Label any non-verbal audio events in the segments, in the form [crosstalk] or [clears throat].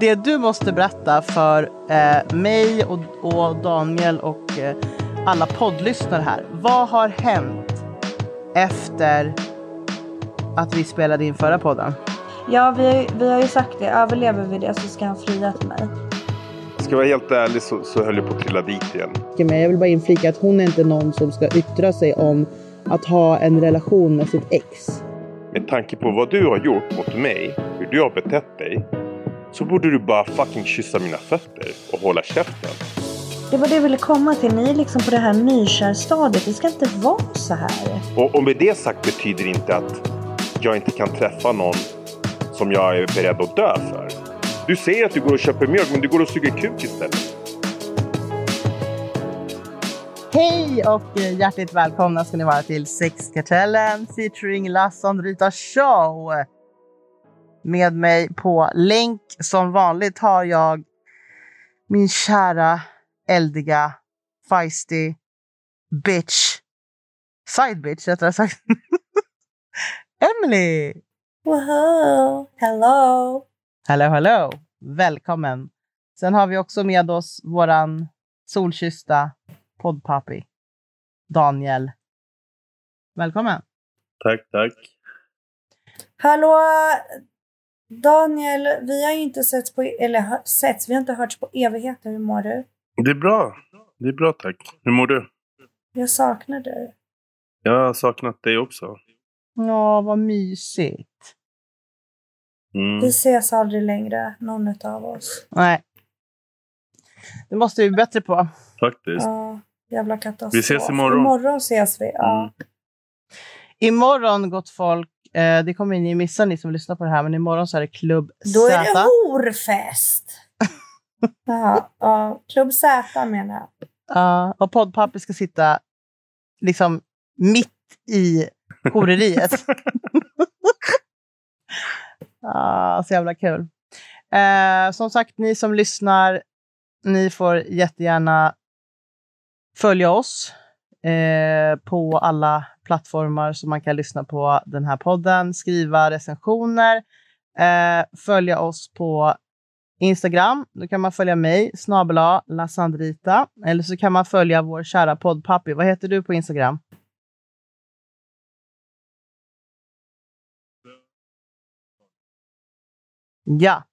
det du måste berätta för eh, mig och, och Daniel och eh, alla poddlyssnare här. Vad har hänt efter att vi spelade in förra podden? Ja, vi, vi har ju sagt det. Överlever vi det så ska han fria till mig. Ska jag vara helt ärlig så, så höll jag på att trilla dit igen. Men jag vill bara inflika att hon är inte någon som ska yttra sig om att ha en relation med sitt ex. Med tanke på vad du har gjort mot mig, hur du har betett dig, så borde du bara fucking kyssa mina fötter och hålla käften. Det var det jag ville komma till. Ni är liksom på det här nykärstadiet. Det ska inte vara så här. Och, och med det sagt betyder inte att jag inte kan träffa någon som jag är beredd att dö för. Du säger att du går och köper mjölk, men du går och suger kuk istället. Hej och hjärtligt välkomna ska ni vara till Sexkartellen featuring Lasse Rita Show. Med mig på länk som vanligt har jag min kära, eldiga, feisty bitch. Side bitch rättare sagt. [laughs] Emily! Wow, hello! Hello, hello! Välkommen! Sen har vi också med oss våran solkyssta poddpapi, Daniel. Välkommen! Tack, tack. Hallå! Daniel, vi har ju inte setts på, eller hö- setts, vi har inte hörts på evigheter. Hur mår du? Det är bra. Det är bra, tack. Hur mår du? Jag saknar dig. Jag har saknat dig också. Ja, vad mysigt. Mm. Vi ses aldrig längre, någon av oss. Nej. Det måste vi bli bättre på. Faktiskt. Ja, jävla katastrof. Vi ses imorgon. Imorgon ses vi, ja. Mm. Imorgon, gott folk, eh, det kommer ni missa ni som lyssnar på det här, men imorgon så är det Klubb Då är Z. det horfest! [laughs] ja, ja, Klubb Z menar jag. Ja, och poddpappi ska sitta liksom mitt i horeriet. [laughs] [laughs] ah, så jävla kul. Eh, som sagt, ni som lyssnar, ni får jättegärna följa oss eh, på alla plattformar som man kan lyssna på den här podden, skriva recensioner, eh, följa oss på Instagram. Då kan man följa mig, snabel Lasandrita. Eller så kan man följa vår kära poddpappi. Vad heter du på Instagram? Ja.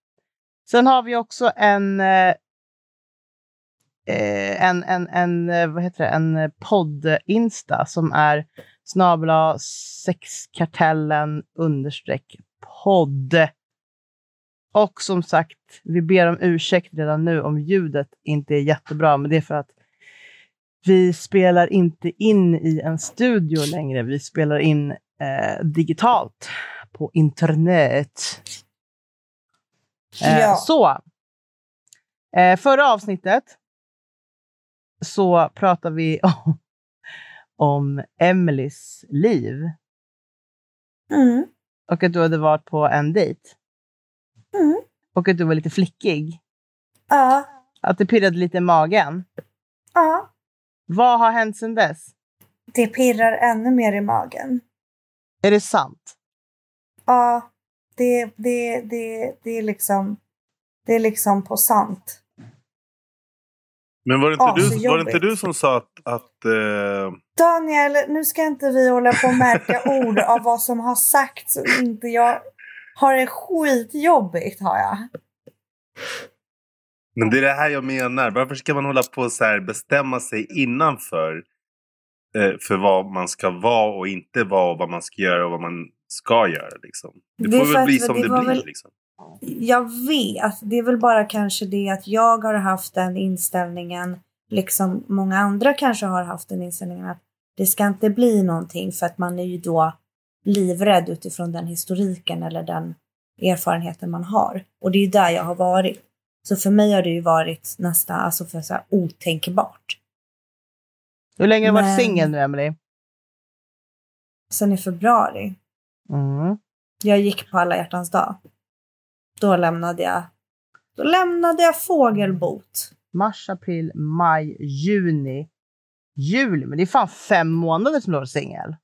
Sen har vi också en, eh, en, en, en, eh, vad heter det? en eh, podd-insta som är snabel A, sexkartellen understreck podd. Och som sagt, vi ber om ursäkt redan nu om ljudet inte är jättebra, men det är för att vi spelar inte in i en studio längre. Vi spelar in eh, digitalt på internet. Eh, Ja. Så. Eh, förra avsnittet så pratade vi [laughs] om, om Emelies liv Mm. och att du hade varit på en dejt. Mm. Och att du var lite flickig. Ja, Att det pirrade lite i magen. ja. Vad har hänt sedan dess? Det pirrar ännu mer i magen. Är det sant? Ja, det, det, det, det är liksom det är liksom på sant. Men var det inte, du, var det inte du som sa att... att eh, Daniel, nu ska inte vi hålla på och märka ord av vad som har sagts och inte. Jag har det skitjobbigt har jag. Men det är det här jag menar. Varför ska man hålla på och så här bestämma sig innanför eh, för vad man ska vara och inte vara och vad man ska göra och vad man ska göra. Liksom. Det, Det får väl bli det som det, var blir. väl- Liksom. Jag vet, det är väl bara kanske det att jag har haft den inställningen, liksom många andra kanske har haft den inställningen att det ska inte bli någonting för att man är ju då livrädd utifrån den historiken eller den erfarenheten man har. Och det är där jag har varit. Så för mig har det ju varit nästan alltså för så här otänkbart. Hur länge har du varit Men- singel nu, Emily? Sen i februari, Mm. jag gick på alla hjärtans dag. Då lämnade jag, då lämnade jag fågelbot. Mars, april, maj, juni, juli. Men det är fan fem månader som du har varit singel.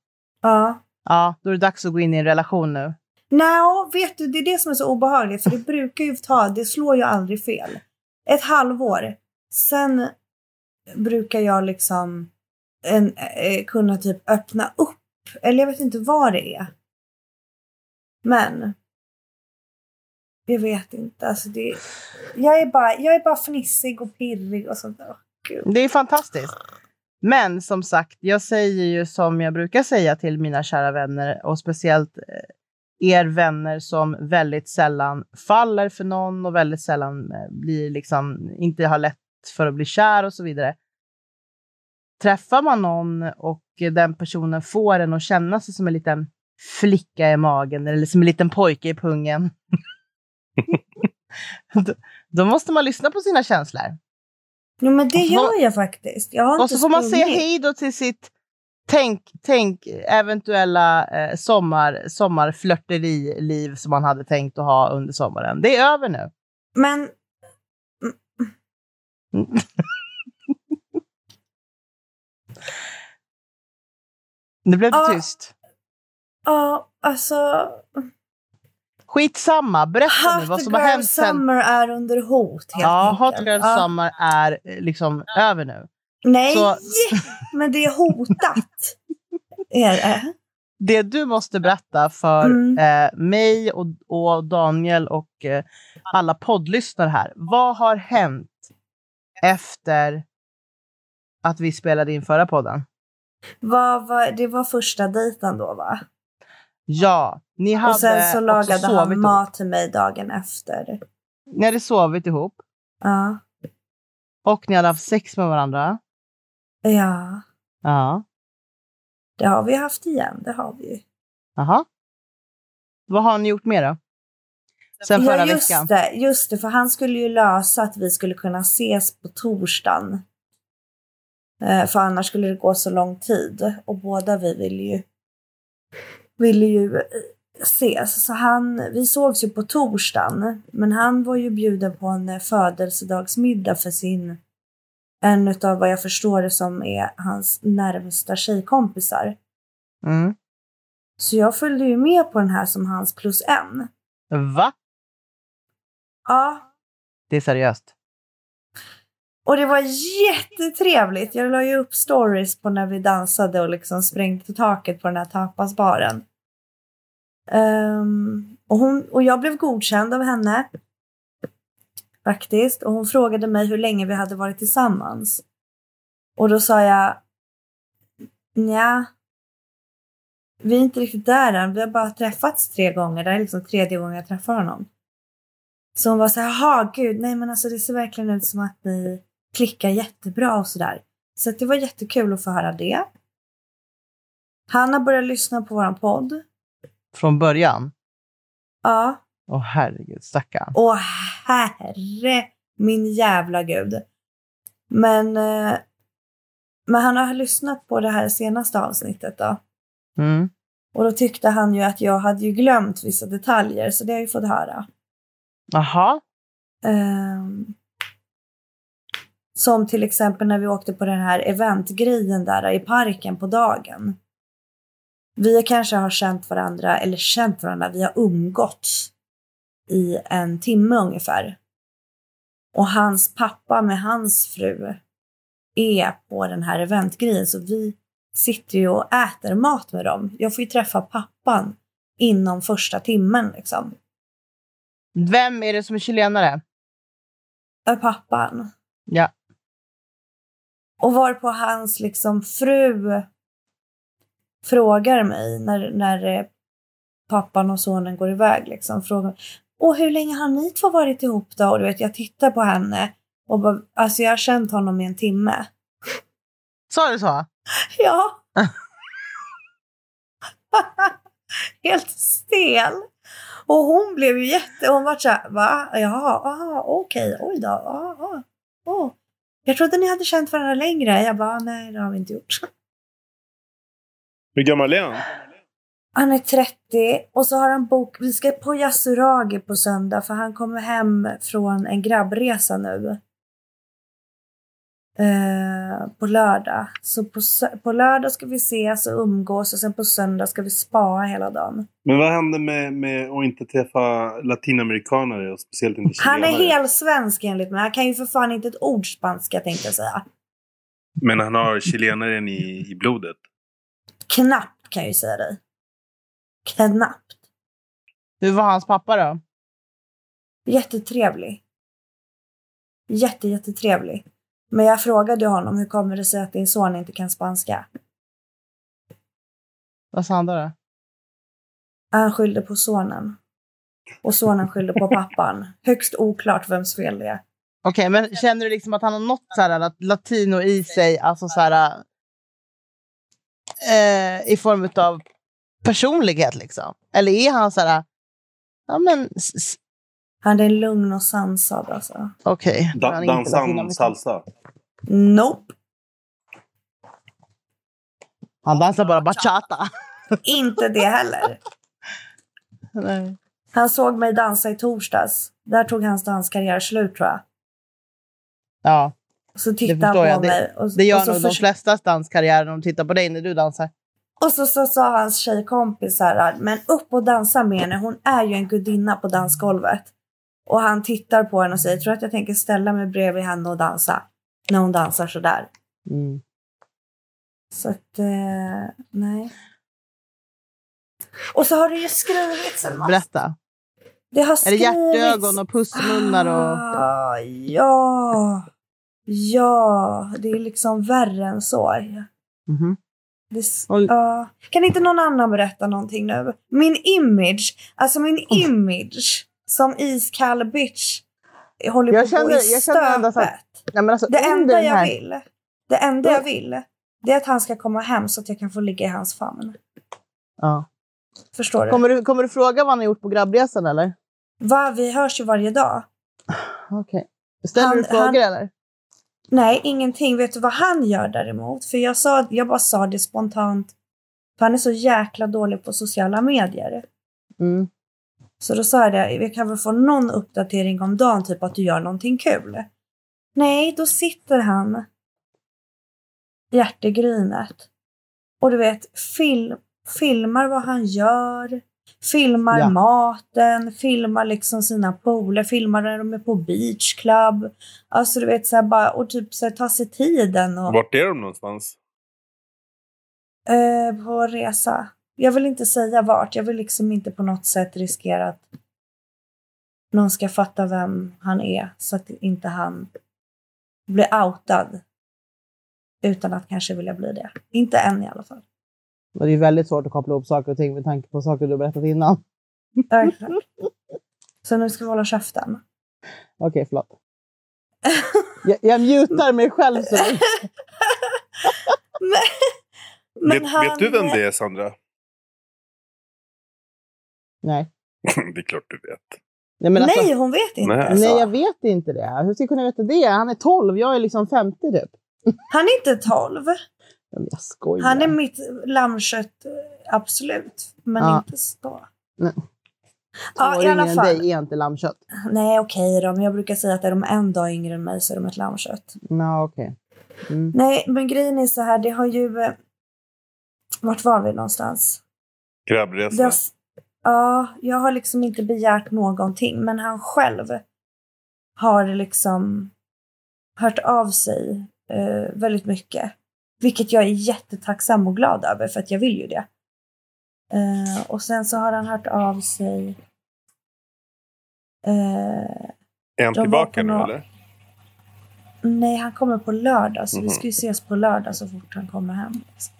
Ja, Ja, då är det dags att gå in i en relation nu. Nej, vet du, det är det som är så obehagligt. För det brukar ju ta, det slår ju aldrig fel. Ett halvår. Sen brukar jag liksom en, eh, kunna typ öppna upp. Eller jag vet inte vad det är. Men. Jag vet inte. Alltså det, jag, är bara, jag är bara fnissig och pirrig och sånt där. Gud. Det är fantastiskt. Men som sagt, jag säger ju som jag brukar säga till mina kära vänner och speciellt eh, er vänner som väldigt sällan faller för någon och väldigt sällan eh, blir liksom inte har lätt för att bli kär och så vidare. Träffar man någon och den personen får en att känna sig som en liten flicka i magen eller som en liten pojke i pungen. [laughs] då, måste man lyssna på sina känslor. Jo, men det gör jag faktiskt. Jag Och så får man säga hej då till sitt tänk, tänk eventuella eh, sommar, sommarflörteri-liv som man hade tänkt att ha under sommaren. Det är över nu. Men [laughs] Nu blev det Ja. tyst. ja, alltså. Skitsamma, berätta nu Hot vad som har girl hänt sen. summer är under hot helt Ja, Hot enkelt. Girl Ja. Summer är liksom över nu. Nej, Så- [laughs] men det är hotat. är det? Det du måste berätta för Mm. eh, mig och, och Daniel och eh, alla poddlyssnare här. Vad har hänt efter att vi spelade in förra podden? Vad var, det var första dejten då va? Ja, ni hade Och sen så lagade han ihop. mat till mig dagen efter. Ni hade sovit ihop Ja. och ni hade haft sex med varandra. Ja, Ja, det har vi haft igen. Det har vi ju. jaha. Vad har ni gjort mer då? Sen förra ja, just veckan? det. Just det, för han skulle ju lösa att vi skulle kunna ses på torsdagen. Eh, för annars skulle det gå så lång tid. Och båda vi ville ju, ville ju eh, ses. Så han, vi sågs ju på torsdagen. Men han var ju bjuden på en eh, födelsedagsmiddag för sin, en av vad jag förstår det som är hans närmsta tjejkompisar. Mm. Så jag följde ju med på den här som hans plus en. Va? Ja, Det är seriöst? Och det var jättetrevligt. Jag la ju upp stories på när vi dansade och liksom sprängde taket på den här tapasbaren. Um, och, hon, och jag blev godkänd av henne. Faktiskt. Och hon frågade mig hur länge vi hade varit tillsammans. Och då sa jag Nja. Vi är inte riktigt där än. Vi har bara träffats tre gånger. Det här är liksom tredje gången jag träffar honom. Så hon var så här, jaha gud, nej men alltså det ser verkligen ut som att ni klickar jättebra och sådär. Så att det var jättekul att få höra det. Han har börjat lyssna på våran podd. Från början? Ja. Åh herregud, stackarn. Åh herre min jävla gud. Men, eh, men han har lyssnat på det här senaste avsnittet då. Mm. Och då tyckte han ju att jag hade ju glömt vissa detaljer, så det har jag ju fått höra. Jaha. Ehm, som till exempel när vi åkte på den här eventgrejen där i parken på dagen. Vi kanske har känt varandra, eller känt varandra, vi har umgåtts i en timme ungefär. Och hans pappa med hans fru är på den här eventgrejen så vi sitter ju och äter mat med dem. Jag får ju träffa pappan inom första timmen liksom. Vem är det som är chilenare? Är pappan. Ja. Och var på hans liksom fru frågar mig när, när eh, pappan och sonen går iväg. Liksom, frågar och hur länge har ni två varit ihop då? Och du vet, jag tittar på henne och bara, alltså jag har känt honom i en timme. Sa du så? [laughs] Ja. [laughs] Helt stel. Och hon blev ju jätte... Hon var så här, va? Jaha, aha, okej, oj då. Aha, oh. Jag trodde ni hade känt varandra längre. Jag bara, nej det har vi inte gjort. [laughs] Hur gammal är han? Han är 30 och så har han bok... Vi ska på Yasuragi på söndag för han kommer hem från en grabbresa nu. Eh, på lördag. Så på, på lördag ska vi ses och umgås och sen på söndag ska vi spaa hela dagen. Men vad händer med, med att inte träffa latinamerikaner och speciellt inte Han är chilenare? helt svensk enligt mig. Han kan ju för fan inte ett ord spanska tänkte jag säga. Men han har chilenaren i, i blodet. Knappt kan jag ju säga dig. Knappt. Hur var hans pappa då? Jättetrevlig. Jätte, jättetrevlig. Men jag frågade honom hur kommer det sig att din son inte kan spanska? Vad sa han då? Han skyllde på sonen. Och sonen skyllde på pappan. Högst oklart vems fel det är. Okej, men känner du liksom att han har något så här lat- latino i sig, alltså så här eh, i form av personlighet liksom? Eller är han så här, ja men Han är lugn och sansad alltså. okej. Da, Han är inte dansar han salsa? Nope. Han dansar bara bachata. Inte det heller. [laughs] Nej. Han såg mig dansa i torsdags. Där tog hans danskarriär slut tror jag. Ja, Så det tittade han på jag. Det, mig. Och, det gör och, nog de förs- flestas danskarriär när de tittar på dig när du dansar. och så, så sa hans tjejkompis så här, men upp och dansa med henne. Hon är ju en gudinna på dansgolvet. Och han tittar på henne och säger, tror att jag tänker ställa mig bredvid henne och dansa? När hon dansar så där. Mm. Så att, eh, nej. Och så har det ju skrivits en massa. Berätta. Det har Är det skrivits... hjärtögon och pussmunnar och... Ah, ja. Ja, det är liksom värre än så. Mhm. Det, ja. Kan inte någon annan berätta någonting nu? Min image, alltså min image som iskall bitch håller Jag på känner- i jag känner att-. Nej, men alltså, Det enda jag här... vill, det enda jag vill, det är att han ska komma hem så att jag kan få ligga i hans famn. Ja. Förstår du? Kommer, du, kommer du fråga vad han har gjort på grabbresan eller? Va, vi hörs ju varje dag. Okej. Ställer Han- du frågor han- eller? Nej, ingenting. Vet du vad han gör däremot? För jag, sa, jag bara sa det spontant. För han är så jäkla dålig på sociala medier. Mm. Så då sa jag det, vi kan väl få någon uppdatering om dagen, typ att du gör någonting kul. Nej, då sitter han hjärtegrynet. Och du vet, film, filmar vad han gör. Filmar Ja. maten, filmar liksom sina pooler, filmar när de är på beach club. Alltså du vet så här bara, och typ så här, ta sig tiden och Vart är de någonstans? eh, på resa. Jag vill inte säga vart, jag vill liksom inte på något sätt riskera att någon ska fatta vem han är så att inte han blir outad. Utan att kanske vilja bli det. Inte än i alla fall. Och det är väldigt svårt att koppla ihop saker och ting med tanke på saker du har berättat innan. Exakt. Så nu ska vi hålla käften. Okej, förlåt. Jag, jag mutar mig själv. Så men, [laughs] men vet, han, vet du vem det är Sandra? Nej. [laughs] det är klart du vet. Nej, men alltså, Nej, hon vet inte. Nej. alltså. nej, jag vet inte det. Hur ska jag kunna veta det? Han är 12, jag är liksom 50 typ. Han är inte 12. Men Jag skojar. Han är mitt lammkött, absolut. Men Ja. inte så. Nej. Ja, i alla fall. dig är inte lammkött. Nej, okej då. Men jag brukar säga att är de en dag yngre än mig så är de ett lammkött. Ja, okej. Mm. Nej, men grejen är så här. Det har ju... eh, Vart var vi någonstans? Grabbresa. har, ja, jag har liksom inte begärt någonting. Men han själv har liksom hört av sig eh, väldigt mycket. Vilket jag är jättetacksam och glad över för att jag vill ju det. Eh, och sen så har han hört av sig. Eh, Är han tillbaka nu eller? nej, han kommer på lördag. Så vi Mhm. ska ju ses på lördag så fort han kommer hem. liksom.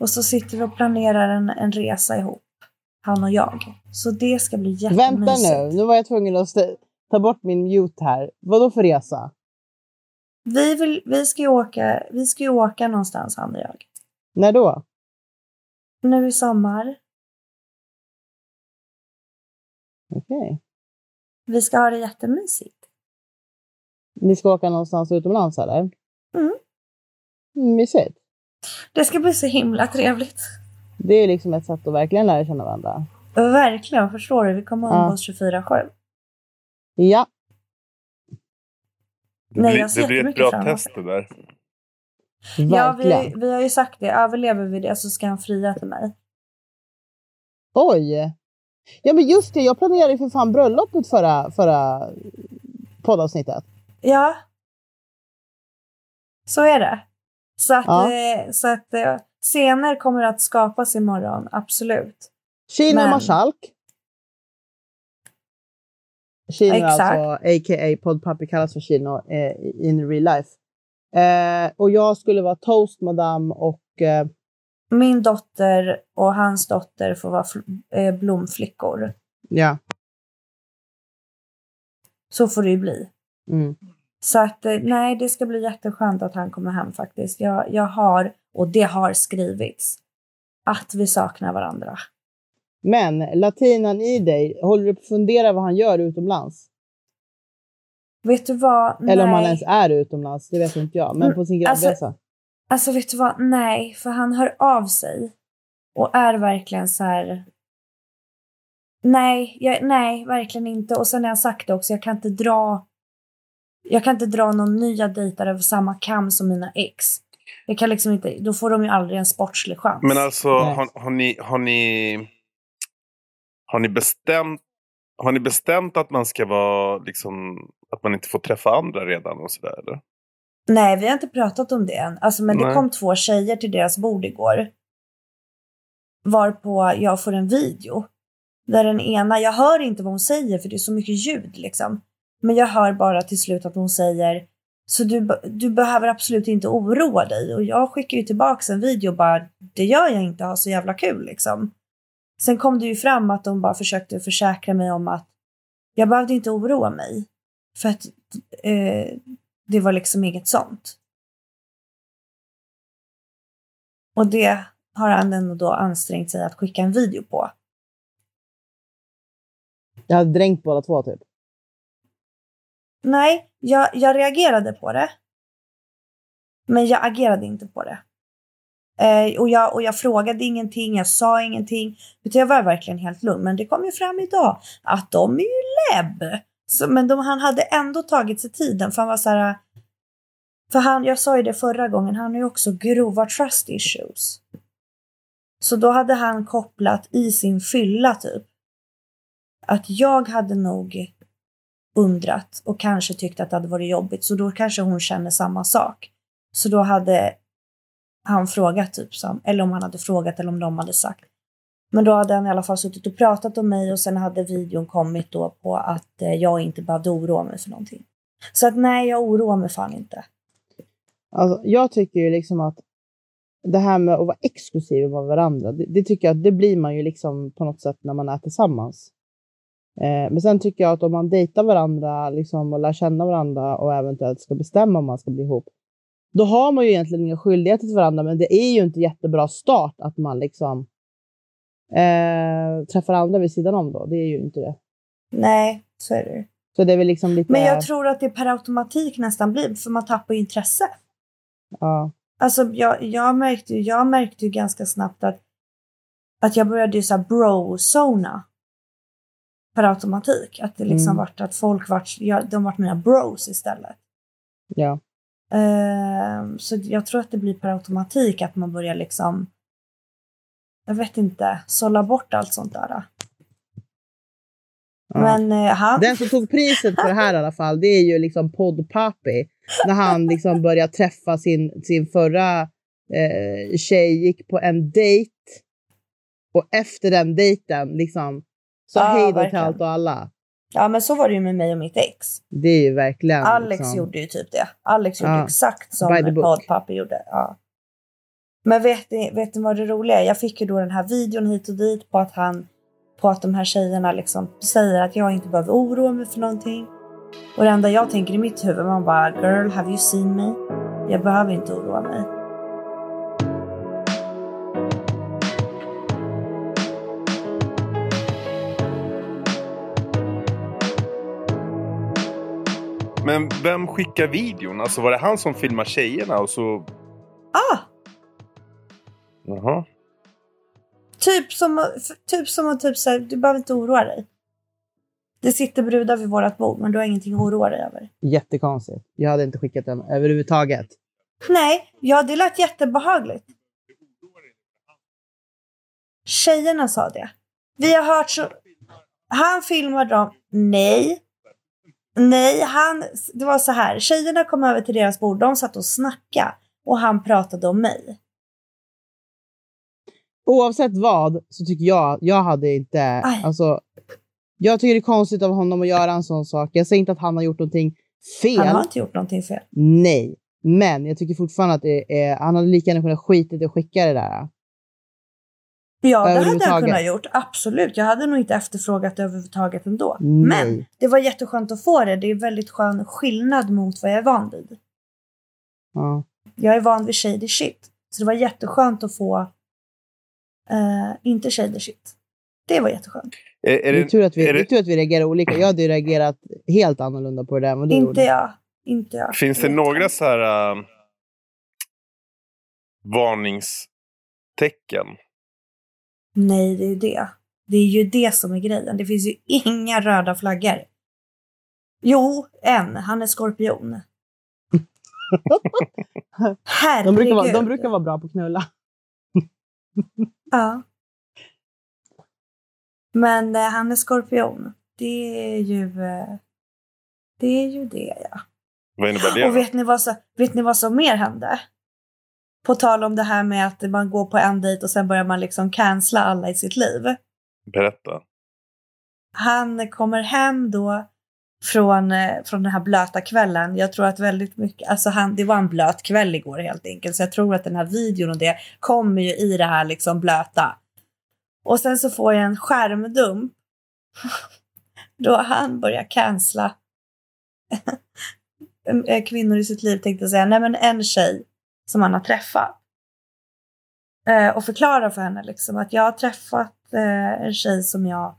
Och så sitter vi och planerar en, en resa ihop. Han och jag. Så det ska bli jättemysigt. Vänta nu, nu var jag tvungen att ta bort min mute här. Vad då för resa? Vi, vill, vi, ska ju åka, vi ska ju åka någonstans, han och jag. När då? Nu i sommar. Okej. Vi ska ha det jättemysigt. Ni ska åka någonstans utomlands eller? Mm. Mm, Mysigt. Det ska bli så himla trevligt. Det är liksom ett sätt att verkligen lära känna varandra. Verkligen, förstår du? Vi kommer Ja. umgås 24-7. Ja. Det Nej, blir, jag ser det blir ett bra test det där. Ja, vi, vi har ju sagt det. Överlever vi det så ska han fria till mig. Oj! Ja men just det, jag planerade ju för fan bröllopet förra, förra poddavsnittet. Ja. Så är det. Så att, Ja. eh, så att eh, scener kommer att skapas imorgon, absolut. Kino Men- Marskalk. Kino Exakt. alltså, a.k.a. Poddpappi kallas för Kino eh, in real life. Eh, och jag skulle vara toast madame och eh, Min dotter och hans dotter får vara fl- eh, blomflickor. ja. Så får det ju bli. Mm. Så att eh, nej, det ska bli jätteskönt att han kommer hem faktiskt. Jag, jag har, och det har skrivits, att vi saknar varandra. Men latinan i dig, håller du på att fundera vad han gör utomlands? Vet du vad? Eller om han Nej. ens är utomlands, det vet inte jag. Men Mm, på sin alltså- gravidresa. Alltså vet du vad? Nej, för han hör av sig. Och är verkligen så här... Nej, jag, nej, verkligen inte. Och sen har jag sagt det också, jag kan inte dra... Jag kan inte dra någon nya dejter över samma kam som mina ex. Jag kan liksom inte, då får de ju aldrig en sportslig chans. Men alltså, Nej. har, har, ni, har, ni, har, ni bestämt, har ni bestämt att man ska vara liksom, att man inte får träffa andra redan och sådär eller? Nej, vi har inte pratat om det än. Alltså, men det Nej. kom två tjejer till deras bord igår. Varpå jag får en video. Där den ena, jag hör inte vad hon säger för det är så mycket ljud liksom. Men jag hör bara till slut att hon säger så du, du behöver absolut inte oroa dig. Och jag skickar ju tillbaka en video och bara, det gör jag inte, ha så jävla kul liksom. Sen kom det ju fram att de bara försökte försäkra mig om att jag behövde inte oroa mig. För att eh, det var liksom inget sånt. Och det har han ändå då ansträngt sig att skicka en video på. Jag hade dränkt båda två typ. Nej, jag, jag reagerade på det. Men jag agerade inte på det. Eh, och, jag, och jag frågade ingenting, jag sa ingenting. Utan jag var verkligen helt lugn. Men det kom ju fram idag att de är ju lebb. Så, men de, han hade ändå tagit sig tiden. För han var så här... För han, jag sa ju det förra gången, han har ju också grova trust issues. Så då hade han kopplat i sin fylla typ. Att jag hade nog undrat och kanske tyckt att det hade varit jobbigt. Så då kanske hon känner samma sak. Så då hade han frågat typ, som, eller om han hade frågat eller om de hade sagt. Men då hade han i alla fall suttit och pratat om mig och sen hade videon kommit då på att eh, jag inte behövde oroa mig för någonting. Så att nej, jag oroar mig fan inte. Alltså, jag tycker ju liksom att det här med att vara exklusiv med varandra, det, det tycker jag att det blir man ju liksom på något sätt när man är tillsammans. Eh, men sen tycker jag att om man dejtar varandra liksom, och lär känna varandra och eventuellt ska bestämma om man ska bli ihop, då har man ju egentligen inga skyldigheter till varandra, men det är ju inte jättebra start att man liksom eh, träffar andra vid sidan om då. Det är ju inte det. Nej, så är det. Så det är väl liksom lite... Men jag tror att det per automatik nästan blir, för man tappar ju intresse. ja. Alltså jag, jag, märkte, ju- jag märkte ju ganska snabbt att, att jag började ju så här bro-zona. Per automatik. Att det liksom Mm. vart att folk vart, ja, de vart mina bros istället. ja. Ehm, så jag tror att det blir per automatik att man börjar liksom, jag vet inte, sålla bort allt sånt där. ja. Men han, Den som tog priset för det här i alla fall, det är ju liksom poddpapi. När han liksom började träffa sin, sin förra eh, tjej, gick på en dejt. Och efter den dejten liksom sa Ja, hej då till allt och alla. Ja men så var det ju med mig och mitt ex. Det är ju verkligen... Alex liksom, gjorde ju typ det. Alex gjorde Ja. exakt som poddpappa gjorde. Ja. Men vet ni, vet ni vad det roliga är? Jag fick ju då den här videon hit och dit på att han på att de här tjejerna liksom säger att jag inte behöver oroa mig för någonting. Och det enda jag tänker i mitt huvud, man bara girl have you seen me? Jag behöver inte oroa mig. Men vem skickar videon? Alltså var det han som filmar tjejerna och så... Ah! Jaha. Typ som, typ som att typ så här, du behöver inte oroa dig. Det sitter brudar vid vårt bord, men du har ingenting att oroa dig över. Jättekonstigt. Jag hade inte skickat den överhuvudtaget. Nej, ja det lät jättebehagligt. Tjejerna sa det. Vi har hört så... Han filmade dem. Nej. Nej, han... Det var så här. Tjejerna kom över till deras bord. De satt och snackade. Och han pratade om mig. Oavsett vad så tycker jag, jag hade inte, Aj. alltså. Jag tycker det är konstigt av honom att göra en sån sak. Jag säger inte att han har gjort någonting fel. Han har inte gjort någonting fel. Nej, men jag tycker fortfarande att det är, han hade lika gärna kunnat skita i och skicka det där. Ja, det hade jag kunnat gjort. Absolut. Jag hade nog inte efterfrågat det överhuvudtaget ändå. Nej. Men det var jätteskönt att få det. Det är väldigt skön skillnad mot vad jag är van vid. Ja. Jag är van vid shady shit. Så det var jätteskönt att få eh, inte shady shit. Det var jätteskönt. Är, är Det, är det, tur att vi, är det är det, tur att vi reagerar olika. Jag hade ju reagerat helt annorlunda på det där vad du Inte jag. Inte jag. finns det några så här äh, varningstecken? Nej, det är ju det. Det är ju det som är grejen. Det finns ju inga röda flaggor. Jo, en. Han är skorpion. Herregud. [laughs] De brukar, vara, de brukar vara bra på att knulla. [laughs] Ja. Men eh, han är skorpion. Det är ju... Eh, det är ju det, ja. Vad innebär det? Och vet ni, vad så, vet ni vad som mer hände? På tal om det här med att man går på en dejt och sen börjar man liksom cancella alla i sitt liv. Berätta. Han kommer hem då från, eh, från den här blöta kvällen. Jag tror att väldigt mycket, alltså han, det var en blöt kväll igår helt enkelt. Så jag tror att den här videon och det kommer ju i det här liksom blöta. Och sen så får jag en skärmdump. [laughs] Då han börjar cancella [laughs] eh, kvinnor i sitt liv tänkte jag säga. Nej men en tjej som han har träffat. Eh, och förklara för henne liksom att jag har träffat eh, en tjej som jag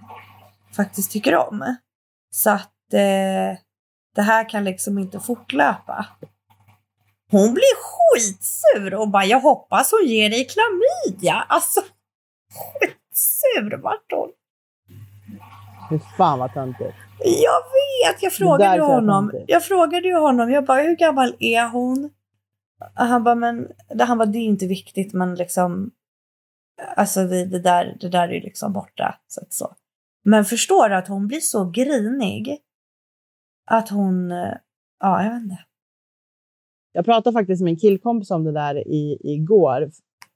faktiskt tycker om. Så att eh, det här kan liksom inte fortlöpa. Hon blir skitsur och bara jag hoppas hon ger dig klamydia. Alltså skitsur vart hon. Fy fan vad töntigt. Jag vet, jag frågade ju honom. Jag frågade ju honom, jag bara hur gammal är hon? Han bara, men han bara, det är inte viktigt men liksom Alltså det, det, där, det där är liksom borta. Så att så. Men förstår du att hon blir så grinig? Att hon, eh, ja jag vet inte. Jag pratade faktiskt med en killkompis om det där i, igår.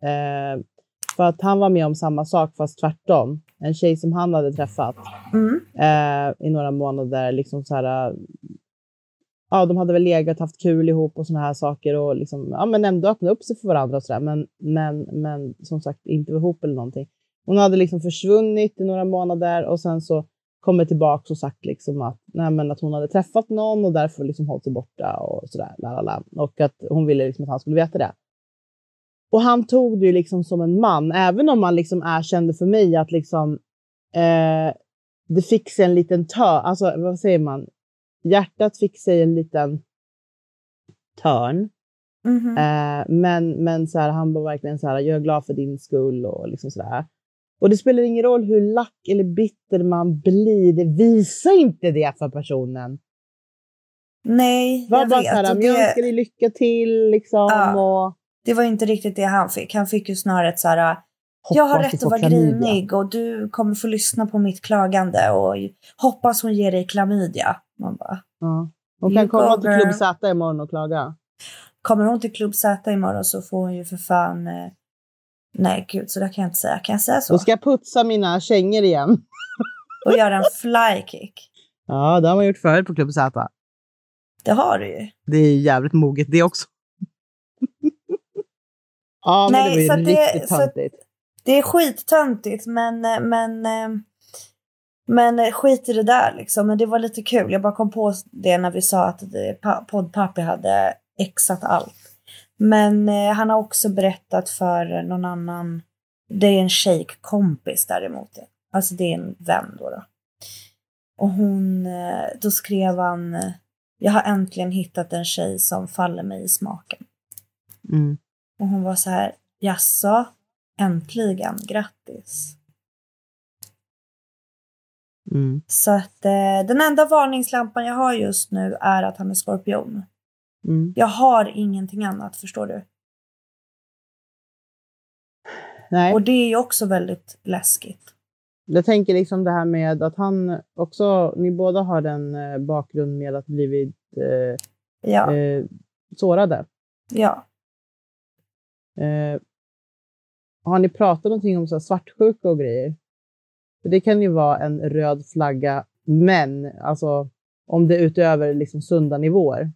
Eh, för att han var med om samma sak fast tvärtom. En tjej som han hade träffat Mm. eh, i några månader. Liksom så här, ja, de hade väl legat, haft kul ihop och såna här saker och liksom, ja, men ändå öppnat upp sig för varandra och sådär. Men, men, men som sagt, inte ihop eller någonting. Hon hade liksom försvunnit i några månader och sen så kommit tillbaka och sagt liksom att, nej, men att hon hade träffat någon och därför liksom hållit sig borta och sådär. Lalala. Och att hon ville liksom att han skulle veta det. Och han tog det ju liksom som en man, även om han liksom erkände för mig att liksom eh, det fick sig en liten tö, alltså vad säger man? Hjärtat fick sig en liten törn. Mhm. Eh, men men så här, han var verkligen så här, jag är glad för din skull och liksom så där. Och det spelar ingen roll hur lack eller bitter man blir, det visar inte det för personen. Nej, Var jag bara vet. så här, men jag det, önskar dig lycka till liksom. Ja. Och, det var inte riktigt det han fick. Han fick ju snarare ett så här, jag har du rätt att vara klamydia. grinig och du kommer få lyssna på mitt klagande och hoppas hon ger dig klamydia. Man bara, Ja. Hon kan komma till. Klubb Z imorgon och klaga. kommer hon till Klubb Z imorgon så får hon ju för fan... Eh, nej, gud, så där kan jag inte säga. Kan jag säga så? Då ska putsa mina kängor igen. [laughs] Och göra en flykick. Ja, det har man gjort förut på Klubb Z. Det har du ju. Det är jävligt moget det också. [laughs] ja, men Nej, det så blir det- riktigt så- töntigt. Det är skittöntigt, men, eh, men, eh, men skit i det där liksom. Men det var lite kul. Jag bara kom på det när vi sa att poddpappi hade exat allt. Men eh, han har också berättat för någon annan. Det är en shejkkompis däremot. Alltså det är en vän då. då. Och hon, då skrev han, jag har äntligen hittat en tjej som faller mig i smaken. Mm. Och hon var så här, jaså, äntligen, grattis. Mm. Så att eh, den enda varningslampan jag har just nu är att han är skorpion. Mm. Jag har ingenting annat, förstår du? Nej, Och det är ju också väldigt läskigt. jag tänker liksom det här med att han också, ni båda har en eh, bakgrund med att blivit eh, Ja, eh, sårade. ja. Har ni pratat någonting om så här svartsjuka och grejer? För det kan ju vara en röd flagga, men alltså om det är utöver liksom sunda nivåer.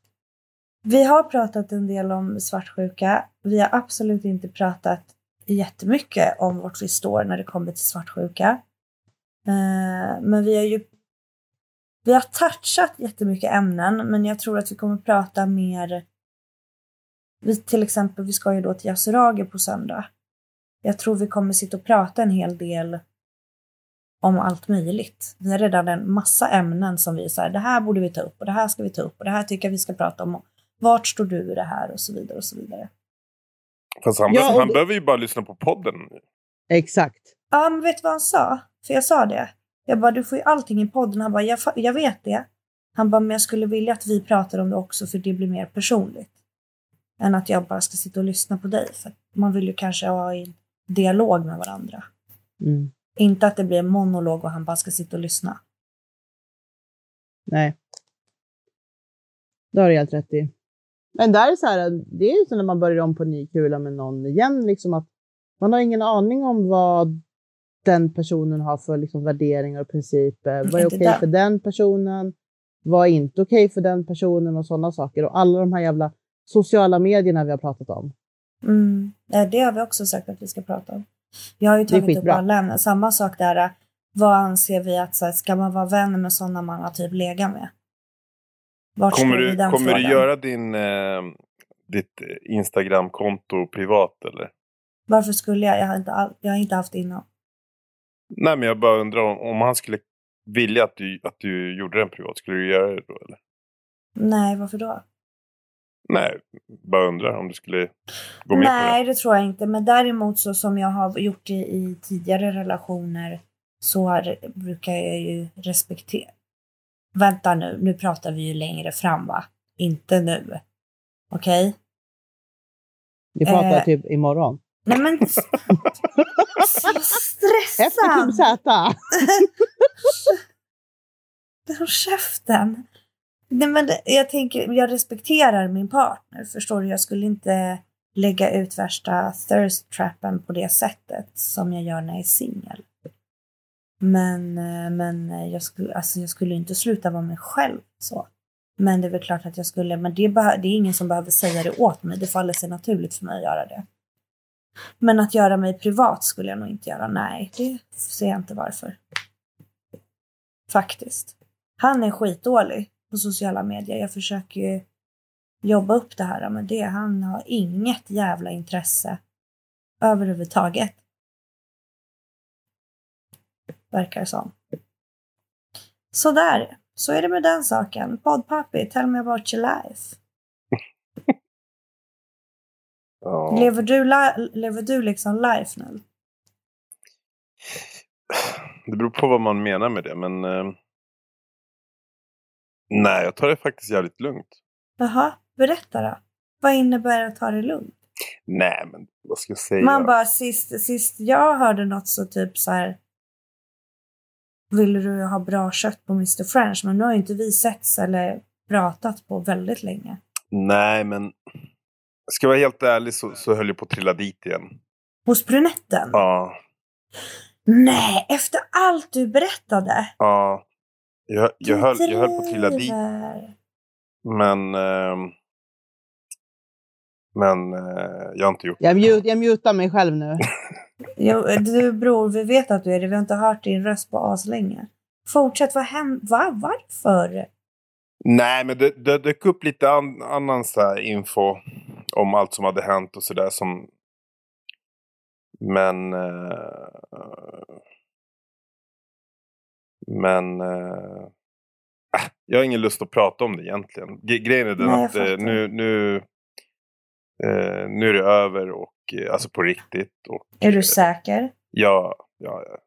Vi har pratat en del om svartsjuka. Vi har absolut inte pratat jättemycket om vart vi står när det kommer till svartsjuka. Eh, men vi har ju vi har touchat jättemycket ämnen, men jag tror att vi kommer prata mer. Vi, till exempel, vi ska ju då till Yasuragi på söndag. Jag tror vi kommer sitta och prata en hel del om allt möjligt. Vi har redan en massa ämnen som vi säger, det här borde vi ta upp och det här ska vi ta upp och det här tycker jag vi ska prata om. Vart står du i det här och så vidare och så vidare. Fast han, Ja, han behöver ju bara lyssna på podden. Exakt. Ja, men vet du vad han sa? För jag sa det. Jag bara, du får ju allting i podden. Han bara, jag, jag vet det. Han bara, men jag skulle vilja att vi pratar om det också för det blir mer personligt. Än att jag bara ska sitta och lyssna på dig. För man vill ju kanske ha en dialog med varandra. Mm. Inte att det blir en monolog och han bara ska sitta och lyssna. Nej. Det har du helt rätt i. Men där är så här, det är ju så när man börjar om på ny kula med någon igen, liksom att man har ingen aning om vad den personen har för liksom, värderingar och principer. Vad är okej där. för den personen? Vad är inte okej för den personen och sådana saker. Och alla de här jävla sociala medierna vi har pratat om. Mm. Det har vi också sagt att vi ska prata om. Jag har ju tagit upp alla ämnen. Samma sak där. eh, Vad anser vi att så här, ska man vara vän med sådana man har typ legat med? Vart Kommer vi du, kommer du frågan? göra din, eh, ditt Instagram-konto privat eller? Varför skulle jag? Jag har inte, all, jag har inte haft det innan. Nej, men jag bara undrar om, om han skulle vilja att du, att du gjorde den privat. Skulle du göra det då eller? Nej, varför då? Nej, bara undrar om du skulle gå med Nej, på det. det tror jag inte. Men däremot så som jag har gjort i, i tidigare relationer så har, brukar jag ju respektera. Vänta nu, nu pratar vi ju längre fram va? Inte nu. Okej? Vi pratar Eh. typ imorgon. Nej men... [laughs] så Efter stressad! Team Z. Håll käften! Nej, men jag tänker, jag respekterar min partner, förstår du? Jag skulle inte lägga ut värsta thirst trappen på det sättet som jag gör när jag är singel. Men, eh, men eh, jag, skulle, alltså jag skulle inte sluta vara mig själv så. Men det är väl klart att jag skulle, men det, det är ingen som behöver säga det åt mig. Det faller sig naturligt för mig att göra det. Men att göra mig privat skulle jag nog inte göra. Nej, det ser jag inte varför. Faktiskt. Han är skitdålig på sociala medier. Jag försöker ju jobba upp det här med det. Han har inget jävla intresse överhuvudtaget. Verkar som. Sådär. Så är det med den saken. Poddpappi, tell me about your life. [laughs] Ja. Lever, du lever du liksom life nu? Det beror på vad man menar med det, men... Eh, nej, jag tar det faktiskt jävligt lugnt. Jaha, berätta då. Vad innebär det att ta det lugnt? Nej, men vad ska jag säga? Man bara sist, sist jag hörde något så typ så här. Vill du ha bra kött på Mr French? Men nu har ju inte vi setts eller pratat på väldigt länge. Nej, men... Ska jag vara helt ärlig så, så höll jag på att trilla dit igen. Hos brunetten? Ja. Nej, efter allt du berättade. Ja. Jag, jag, höll, jag höll på att trilla dit. Men... ehm, men eh, jag har inte gjort Jag, mute, jag mutar mig själv nu. [laughs] Jo, du bror, vi vet att du är det. Vi har inte hört din röst på aslänge. Fortsätt, vad händer? Va? Varför? Nej, men det, det dök upp lite an, annan så här info om allt som hade hänt och sådär som... Men... Eh, men... Eh, äh, jag har ingen lust att prata om det egentligen. Ge- Grejen är den Nej, att eh, nu, nu, eh, nu är det över och eh, alltså på riktigt. Och, Är du säker? Ja, ja, ja.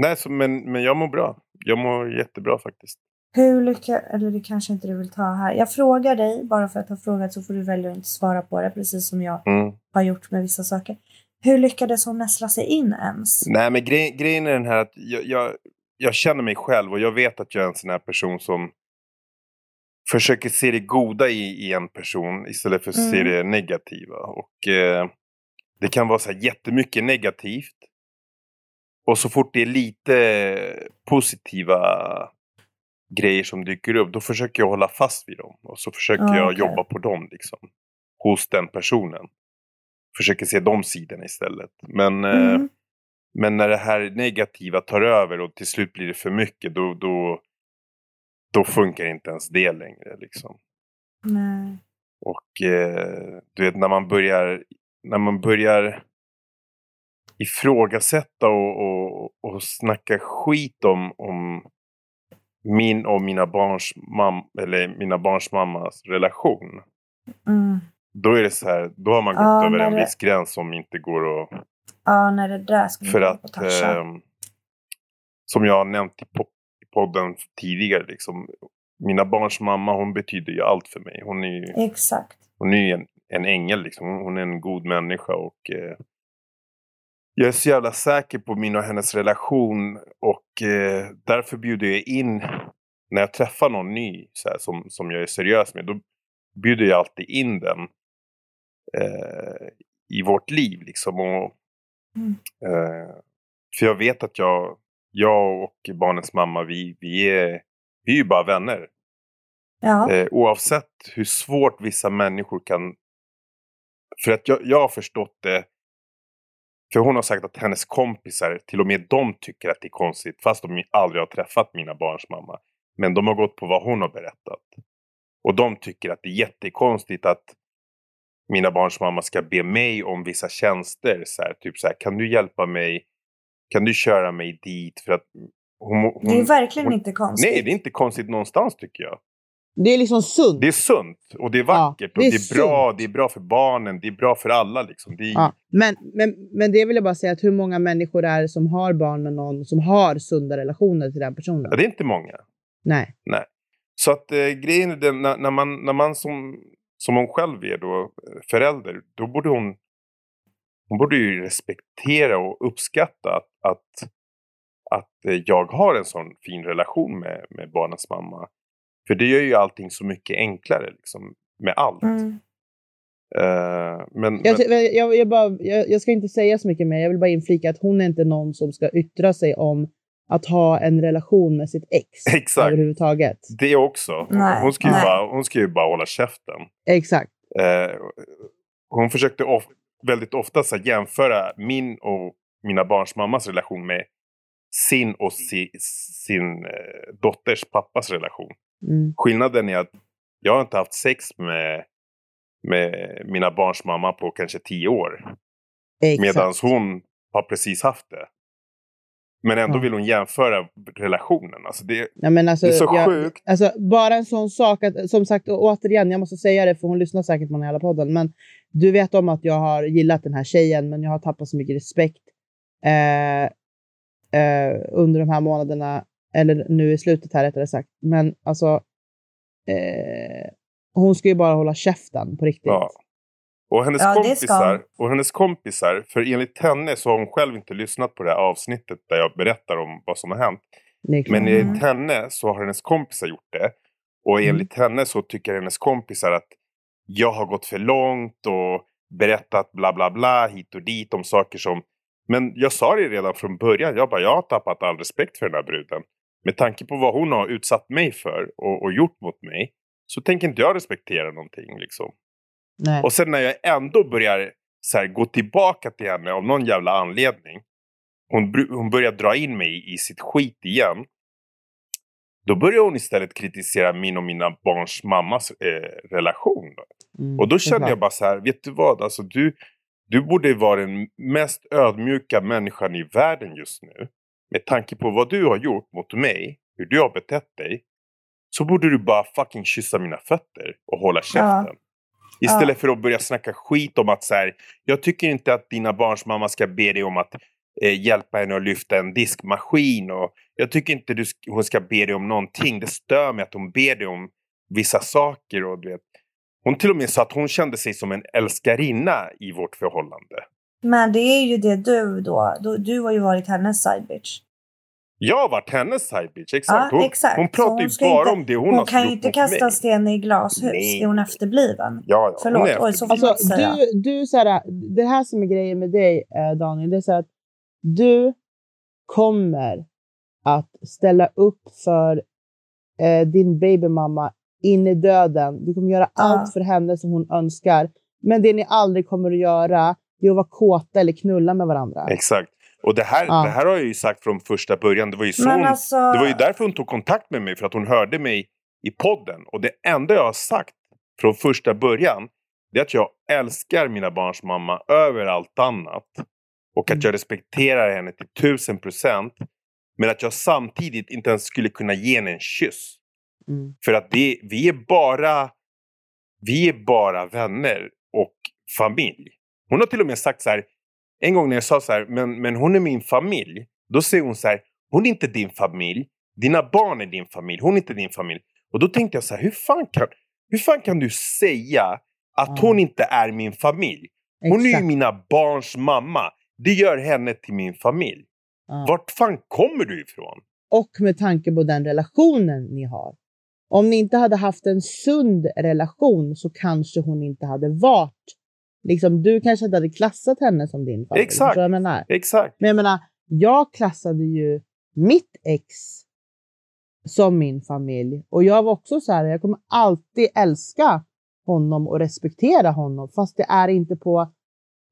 Nej, så, men, men jag mår bra. Jag mår jättebra faktiskt. Hur lyckas... Eller det kanske inte du vill ta här. Jag frågar dig, bara för att ha frågat så får du välja att inte svara på det, precis som jag Mm. har gjort med vissa saker. Hur lyckades hon näsla sig in ens? Nej, men grej, grejen är den här att jag, jag, jag känner mig själv och jag vet att jag är en sån här person som försöker se det goda i, i en person istället för att se Mm. det negativa. Och eh, det kan vara så här jättemycket negativt. Och så fort det är lite positiva grejer som dyker upp, då försöker jag hålla fast vid dem. Och så försöker Ah, jag jobba på dem liksom. Hos den personen. Försöker se de sidorna istället. Men eh, Mm. men när det här negativa tar över och till slut blir det för mycket, då, då, då funkar inte ens det längre. Liksom. Nej. Och eh, du vet, när man börjar, när man börjar ifrågasätta och, och, och snacka skit om, om min och mina barns, mam, eller mina barns mammas relation. Mm. Då är det så här, då har man gått Ja, över en det- viss gräns som inte går att Ja, när det där ska För att, ehm, som jag har nämnt i podden tidigare, liksom, mina barns mamma hon betyder ju allt för mig. Hon är ju Exakt. hon är ju en, en ängel, liksom. hon är en god människa. och eh, Jag är så jävla säker på min och hennes relation och eh, därför bjuder jag in, när jag träffar någon ny så här, som, som jag är seriös med, då bjuder jag alltid in den eh, i vårt liv. Liksom, och, Mm. Eh, för jag vet att jag, jag och barnens mamma, vi, vi, är, vi är ju bara vänner. Ja. Eh, oavsett hur svårt vissa människor kan... För att jag, jag har förstått det. För hon har sagt att hennes kompisar, till och med de tycker att det är konstigt. Fast de aldrig har träffat mina barns mamma. Men de har gått på vad hon har berättat. Och de tycker att det är jättekonstigt att mina barns mamma ska be mig om vissa tjänster. Så här, typ så här, kan du hjälpa mig? Kan du köra mig dit? För att hon, hon, Det är verkligen hon- inte konstigt. Nej, det är inte konstigt någonstans tycker jag. Det är liksom sunt. Det är sunt och det är vackert det och är det är bra. Det är bra för barnen. Det är bra för alla. Liksom. Det är, Ja. Men, men, men det vill jag bara säga att hur många människor är det som har barn med någon som har sunda relationer till den personen? Ja, det är inte många. Nej. Så att eh, grejen är den, när, när man, när man som, som hon själv är då, eh, förälder, då borde hon, hon borde ju respektera och uppskatta att, att, att eh, jag har en sån fin relation med, med barnens mamma. För det gör ju allting så mycket enklare liksom, med allt. Mm. Eh, men, Jag, men, jag, jag, bara, jag, jag ska inte säga så mycket mer. Jag vill bara inflika att hon är inte någon som ska yttra sig om att ha en relation med sitt ex Exakt. överhuvudtaget. det också. Nej, hon, ska ju nej. bara, hon ska ju bara hålla käften. Exakt. Eh, hon försökte of, väldigt ofta så här, jämföra min och mina barns mammas relation med sin och si, sin eh, dotters pappas relation. Mm. Skillnaden är att jag har inte haft sex med, med mina barns mamma på kanske tio år. Medan hon har precis haft det. Men ändå Ja. vill hon jämföra relationen. Alltså det, Ja, men alltså, det är så jag, sjukt. Alltså, bara en sån sak att, som sagt, och återigen, jag måste säga det för hon lyssnar säkert på den här podden, men du vet om att jag har gillat den här tjejen, men jag har tappat så mycket respekt eh, eh, under de här månaderna, eller nu i slutet här rättare sagt. Men alltså, eh, hon ska ju bara hålla käften på riktigt. Ja. Och hennes, Ja, kompisar, och hennes kompisar, för enligt henne så har hon själv inte lyssnat på det här avsnittet där jag berättar om vad som har hänt. Men Mm. enligt henne så har hennes kompisar gjort det. Och Mm. enligt henne så tycker hennes kompisar att jag har gått för långt och berättat bla bla bla hit och dit om saker som... Men jag sa det redan från början. Jag bara, jag har tappat all respekt för den här bruden. Med tanke på vad hon har utsatt mig för och, och gjort mot mig. Så tänker inte jag respektera någonting liksom. Nej. Och sen när jag ändå börjar så här, gå tillbaka till henne av någon jävla anledning. Hon, hon börjar dra in mig i sitt skit igen. Då börjar hon istället kritisera min och mina barns mammas eh, relation. Mm, Och då kände jag bara så här, vet du vad? Alltså, du, du borde vara den mest ödmjuka människan i världen just nu. Med tanke på vad du har gjort mot mig, hur du har betett dig. Så borde du bara fucking kyssa mina fötter och hålla käften. Istället för att börja snacka skit om att så här, jag tycker inte att dina barns mamma ska be dig om att eh, hjälpa henne att lyfta en diskmaskin. Och jag tycker inte du, hon ska be dig om någonting. Det stör mig att hon ber dig om vissa saker. Och, du vet. Hon till och med sa att hon kände sig som en älskarinna i vårt förhållande. Men det är ju det du då. Du, du har ju varit hennes side bitch. Jag har varit hennes side bitch, exakt. Ja, hon, exakt. hon pratar hon ju bara inte- om det hon, Hon, har kan ju inte kasta mig. sten i glashus. Nej. Är hon efterbliven? Ja, ja, Förlåt, hon är oj, så får Alltså, säga. du, du så här, det här som är grejen med dig, eh, Daniel, det är så att du kommer att ställa upp för eh, din babymamma in i döden. Du kommer göra Ja. allt för henne som hon önskar. Men det ni aldrig kommer att göra, det är att vara kåta eller knulla med varandra. Exakt. Och det här, Ja. det här har jag ju sagt från första början. Det var ju så hon, alltså, Det var ju därför hon tog kontakt med mig, för att hon hörde mig i podden. Och det enda jag har sagt från första början, det är att jag älskar mina barns mamma över allt annat. Och att Mm. jag respekterar henne till tusen procent. Men att jag samtidigt inte ens skulle kunna ge henne en kyss. Mm. För att det, vi är bara vi är bara vänner och familj. Hon har till och med sagt så här, en gång när jag sa så här, men, men hon är min familj. Då säger hon så här, hon är inte din familj. Dina barn är din familj, hon är inte din familj. Och då tänkte jag så här, hur fan kan, hur fan kan du säga att Ja. hon inte är min familj? Hon är ju Exakt. mina barns mamma. Det gör henne till min familj. Ja. Vart fan kommer du ifrån? Och med tanke på den relationen ni har. Om ni inte hade haft en sund relation så kanske hon inte hade varit... Liksom, du kanske inte hade klassat henne som din familj. Exakt. Jag menar? Exakt. Men jag menar, jag klassade ju mitt ex som min familj. Och jag var också så här, jag kommer alltid älska honom och respektera honom. Fast det är inte på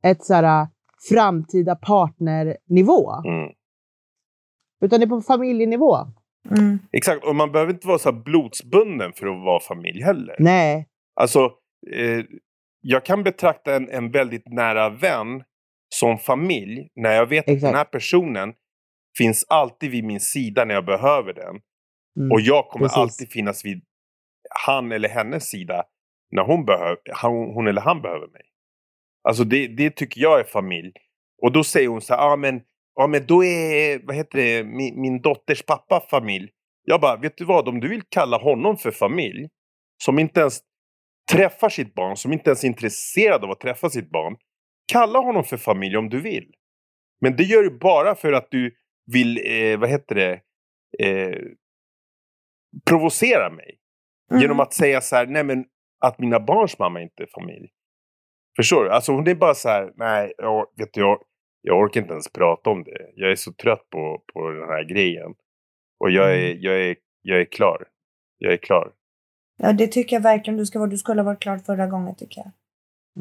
ett så här framtida partnernivå. Mm. Utan det är på familjenivå. mm, Exakt, och man behöver inte vara så här blodsbunden för att vara familj heller. Nej. Alltså, eh, jag kan betrakta en, en väldigt nära vän som familj när jag vet att Exakt. den här personen finns alltid vid min sida när jag behöver den. Mm. Och jag kommer precis. alltid finnas vid han eller hennes sida när hon, behöver, han, hon eller han behöver mig. Alltså det, det tycker jag är familj. Och då säger hon så här, ah, men, ja men då är vad heter det, min, min dotters pappa familj. Jag bara, vet du vad, om du vill kalla honom för familj, som inte ens träffar sitt barn, som inte ens är intresserad av att träffa sitt barn. Kalla honom för familj om du vill. Men det gör du bara för att du vill, eh, vad heter det, eh, provocera mig. mm. Genom att säga så här, nej men att mina barns mamma inte är familj. Förstår du? Alltså hon är bara så här, nej, jag, vet du, jag, jag orkar inte ens prata om det. Jag är så trött på, på den här grejen. Och jag är, jag är, jag är klar. Jag är klar. Ja, det tycker jag verkligen du ska vara. Du skulle ha varit klar förra gången tycker jag.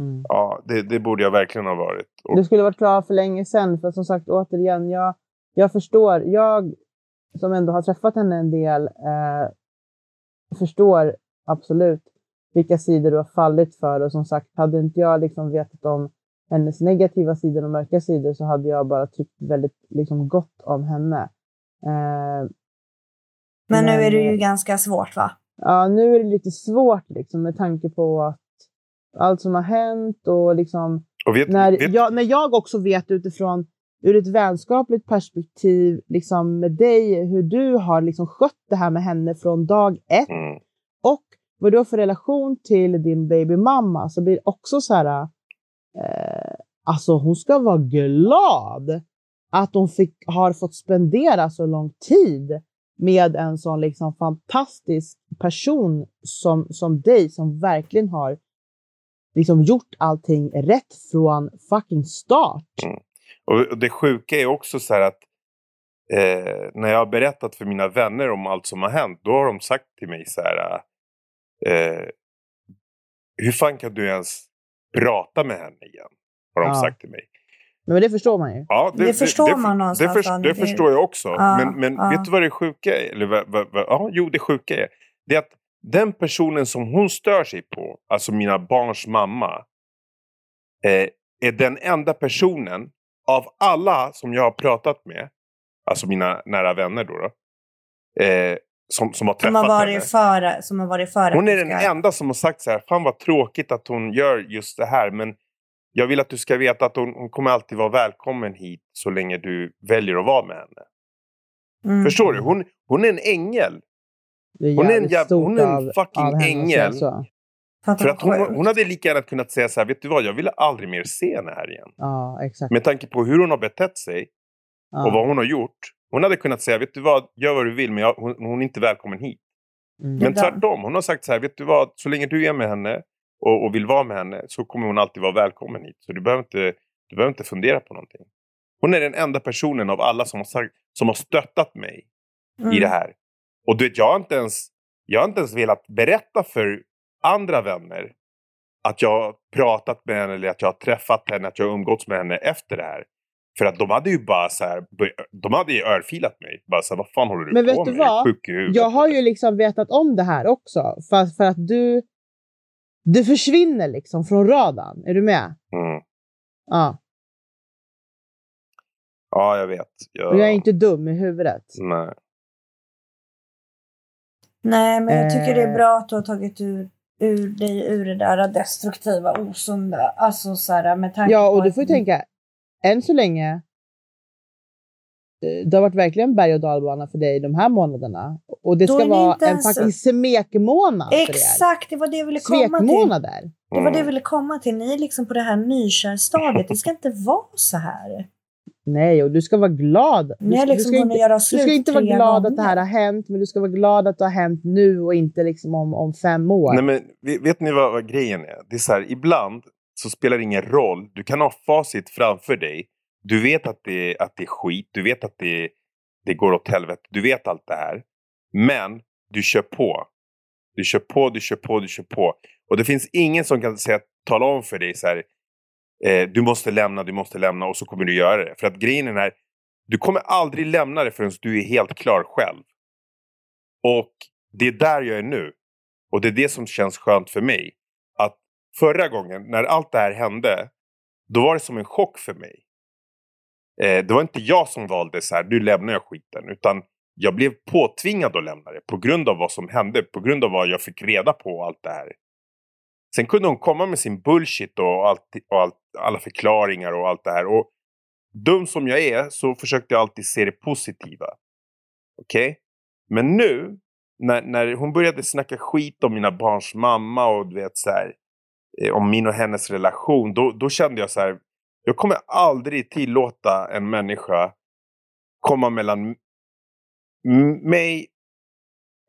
Mm. Ja, det, det borde jag verkligen ha varit. Och, Du skulle varit klar för länge sedan. För som sagt, återigen, jag, jag förstår. Jag som ändå har träffat henne en del eh, förstår absolut vilka sidor du har fallit för. Och som sagt, hade inte jag liksom vetat om hennes negativa sidor och mörka sidor så hade jag bara tyckt väldigt liksom, gott om henne. Eh, Men, nu är det ju Men- ganska svårt va? Ja, nu är det lite svårt liksom, med tanke på att allt som har hänt och liksom och vet, när, vet, jag, när jag också vet utifrån ur ett vänskapligt perspektiv liksom med dig hur du har liksom skött det här med henne från dag ett mm, och vad du har för relation till din babymamma så blir det också så här. Eh, alltså hon ska vara glad att hon fick, har fått spendera så lång tid med en sån liksom fantastisk person som, som dig som verkligen har liksom gjort allting rätt från fucking start. och, och det sjuka är också så här att eh, när jag har berättat för mina vänner om allt som har hänt, då har de sagt till mig så här. Eh, hur fan kan du ens prata med henne igen? Har de Ja. sagt till mig. Men det förstår man ju. Ja, Det förstår man det, någonstans, Det, Daniel. det förstår jag också. Ja, men men ja. vet du vad det sjuka är? Eller vad, vad, vad, ja, jo, det sjuka är. Det är att den personen som hon stör sig på, alltså mina barns mamma, eh, är den enda personen av alla som jag har pratat med, alltså mina nära vänner då, då eh, som, som har Som träffat har henne. varit före. Som har varit före. Hon är den enda som har sagt så här, fan vad tråkigt att hon gör just det här, men jag vill att du ska veta att hon, hon kommer alltid vara välkommen hit så länge du väljer att vara med henne. Mm. Förstår du? Hon, hon är en ängel. Är Hon är en jäv- hon är en av- fucking av säga ängel. För att hon, hon hade lika gärna kunnat säga så här, vet du vad, jag vill aldrig mer se henne här igen. Ja, exakt. Med tanke på hur hon har betett sig ja. och vad hon har gjort. Hon hade kunnat säga, vet du vad, gör vad du vill men jag, hon, hon är inte välkommen hit. Mm. Men tvärtom, hon har sagt så här, vet du vad, så länge du är med henne och, och vill vara med henne så kommer hon alltid vara välkommen hit. Så du behöver inte, du behöver inte fundera på någonting. Hon är den enda personen av alla som har, sagt, som har stöttat mig Mm. i det här. Och du vet, jag har inte ens, jag har inte ens velat berätta för andra vänner att jag har pratat med henne eller att jag har träffat henne, att jag har umgåtts med henne efter det här. För att de hade ju bara så här, de hade ju örfilat mig. Bara så här, vad fan håller du Men på vet du med? Är vad? Sjuk i huvudet, Jag har eller?" ju liksom vetat om det här också. För, för att du, du försvinner liksom från radarn. Är du med? Mm. Ja. Ja, jag vet. Jag... Och jag är inte dum i huvudet. Nej. Nej, men jag tycker det är Eh. bra att du har tagit ur, ur dig ur det där destruktiva, osunda. Alltså så här med tanke Ja, på och du att- får ju tänka, än så länge, det har varit verkligen berg och dalbana för dig de här månaderna. Och det Då ska vara en ens- fucking smekmånad för. Exakt, det var det jag ville komma till. Svekmånader. Det var det jag Mm. ville komma till. Ni är liksom på det här nykärstadiet. Det ska inte [laughs] vara så här. Nej, och du ska vara glad. Du, har ska- du, liksom ska inte, göra du ska inte vara glad gånger. att det här har hänt, men du ska vara glad att det har hänt nu och inte liksom om, om fem år. Nej, men vet, vet ni vad, vad grejen är? Det är så här, ibland så spelar det ingen roll. Du kan ha facit framför dig. Du vet att det, att det är skit. Du vet att det, det går åt helvete. Du vet allt det här. Men du kör på. Du kör på, du kör på, du kör på. Och det finns ingen som kan säga, tala om för dig så här. Eh, du måste lämna, du måste lämna och så kommer du göra det. För att grejen är här. Du kommer aldrig lämna det förrän du är helt klar själv. Och det är där jag är nu. Och det är det som känns skönt för mig. Att förra gången när allt det här hände. Då var det som en chock för mig. Eh, det var inte jag som valde så här, nu lämnar jag skiten. Utan jag blev påtvingad att lämna det. På grund av vad som hände. På grund av vad jag fick reda på och allt det här. Sen kunde hon komma med sin bullshit och, allt, och allt, alla förklaringar och allt det här. Och dum som jag är så försökte jag alltid se det positiva. Okej? Men nu när, när hon började snacka skit om mina barns mamma och du vet så här, eh, om min och hennes relation, då, då kände jag så här, jag kommer aldrig tillåta en människa komma mellan mig,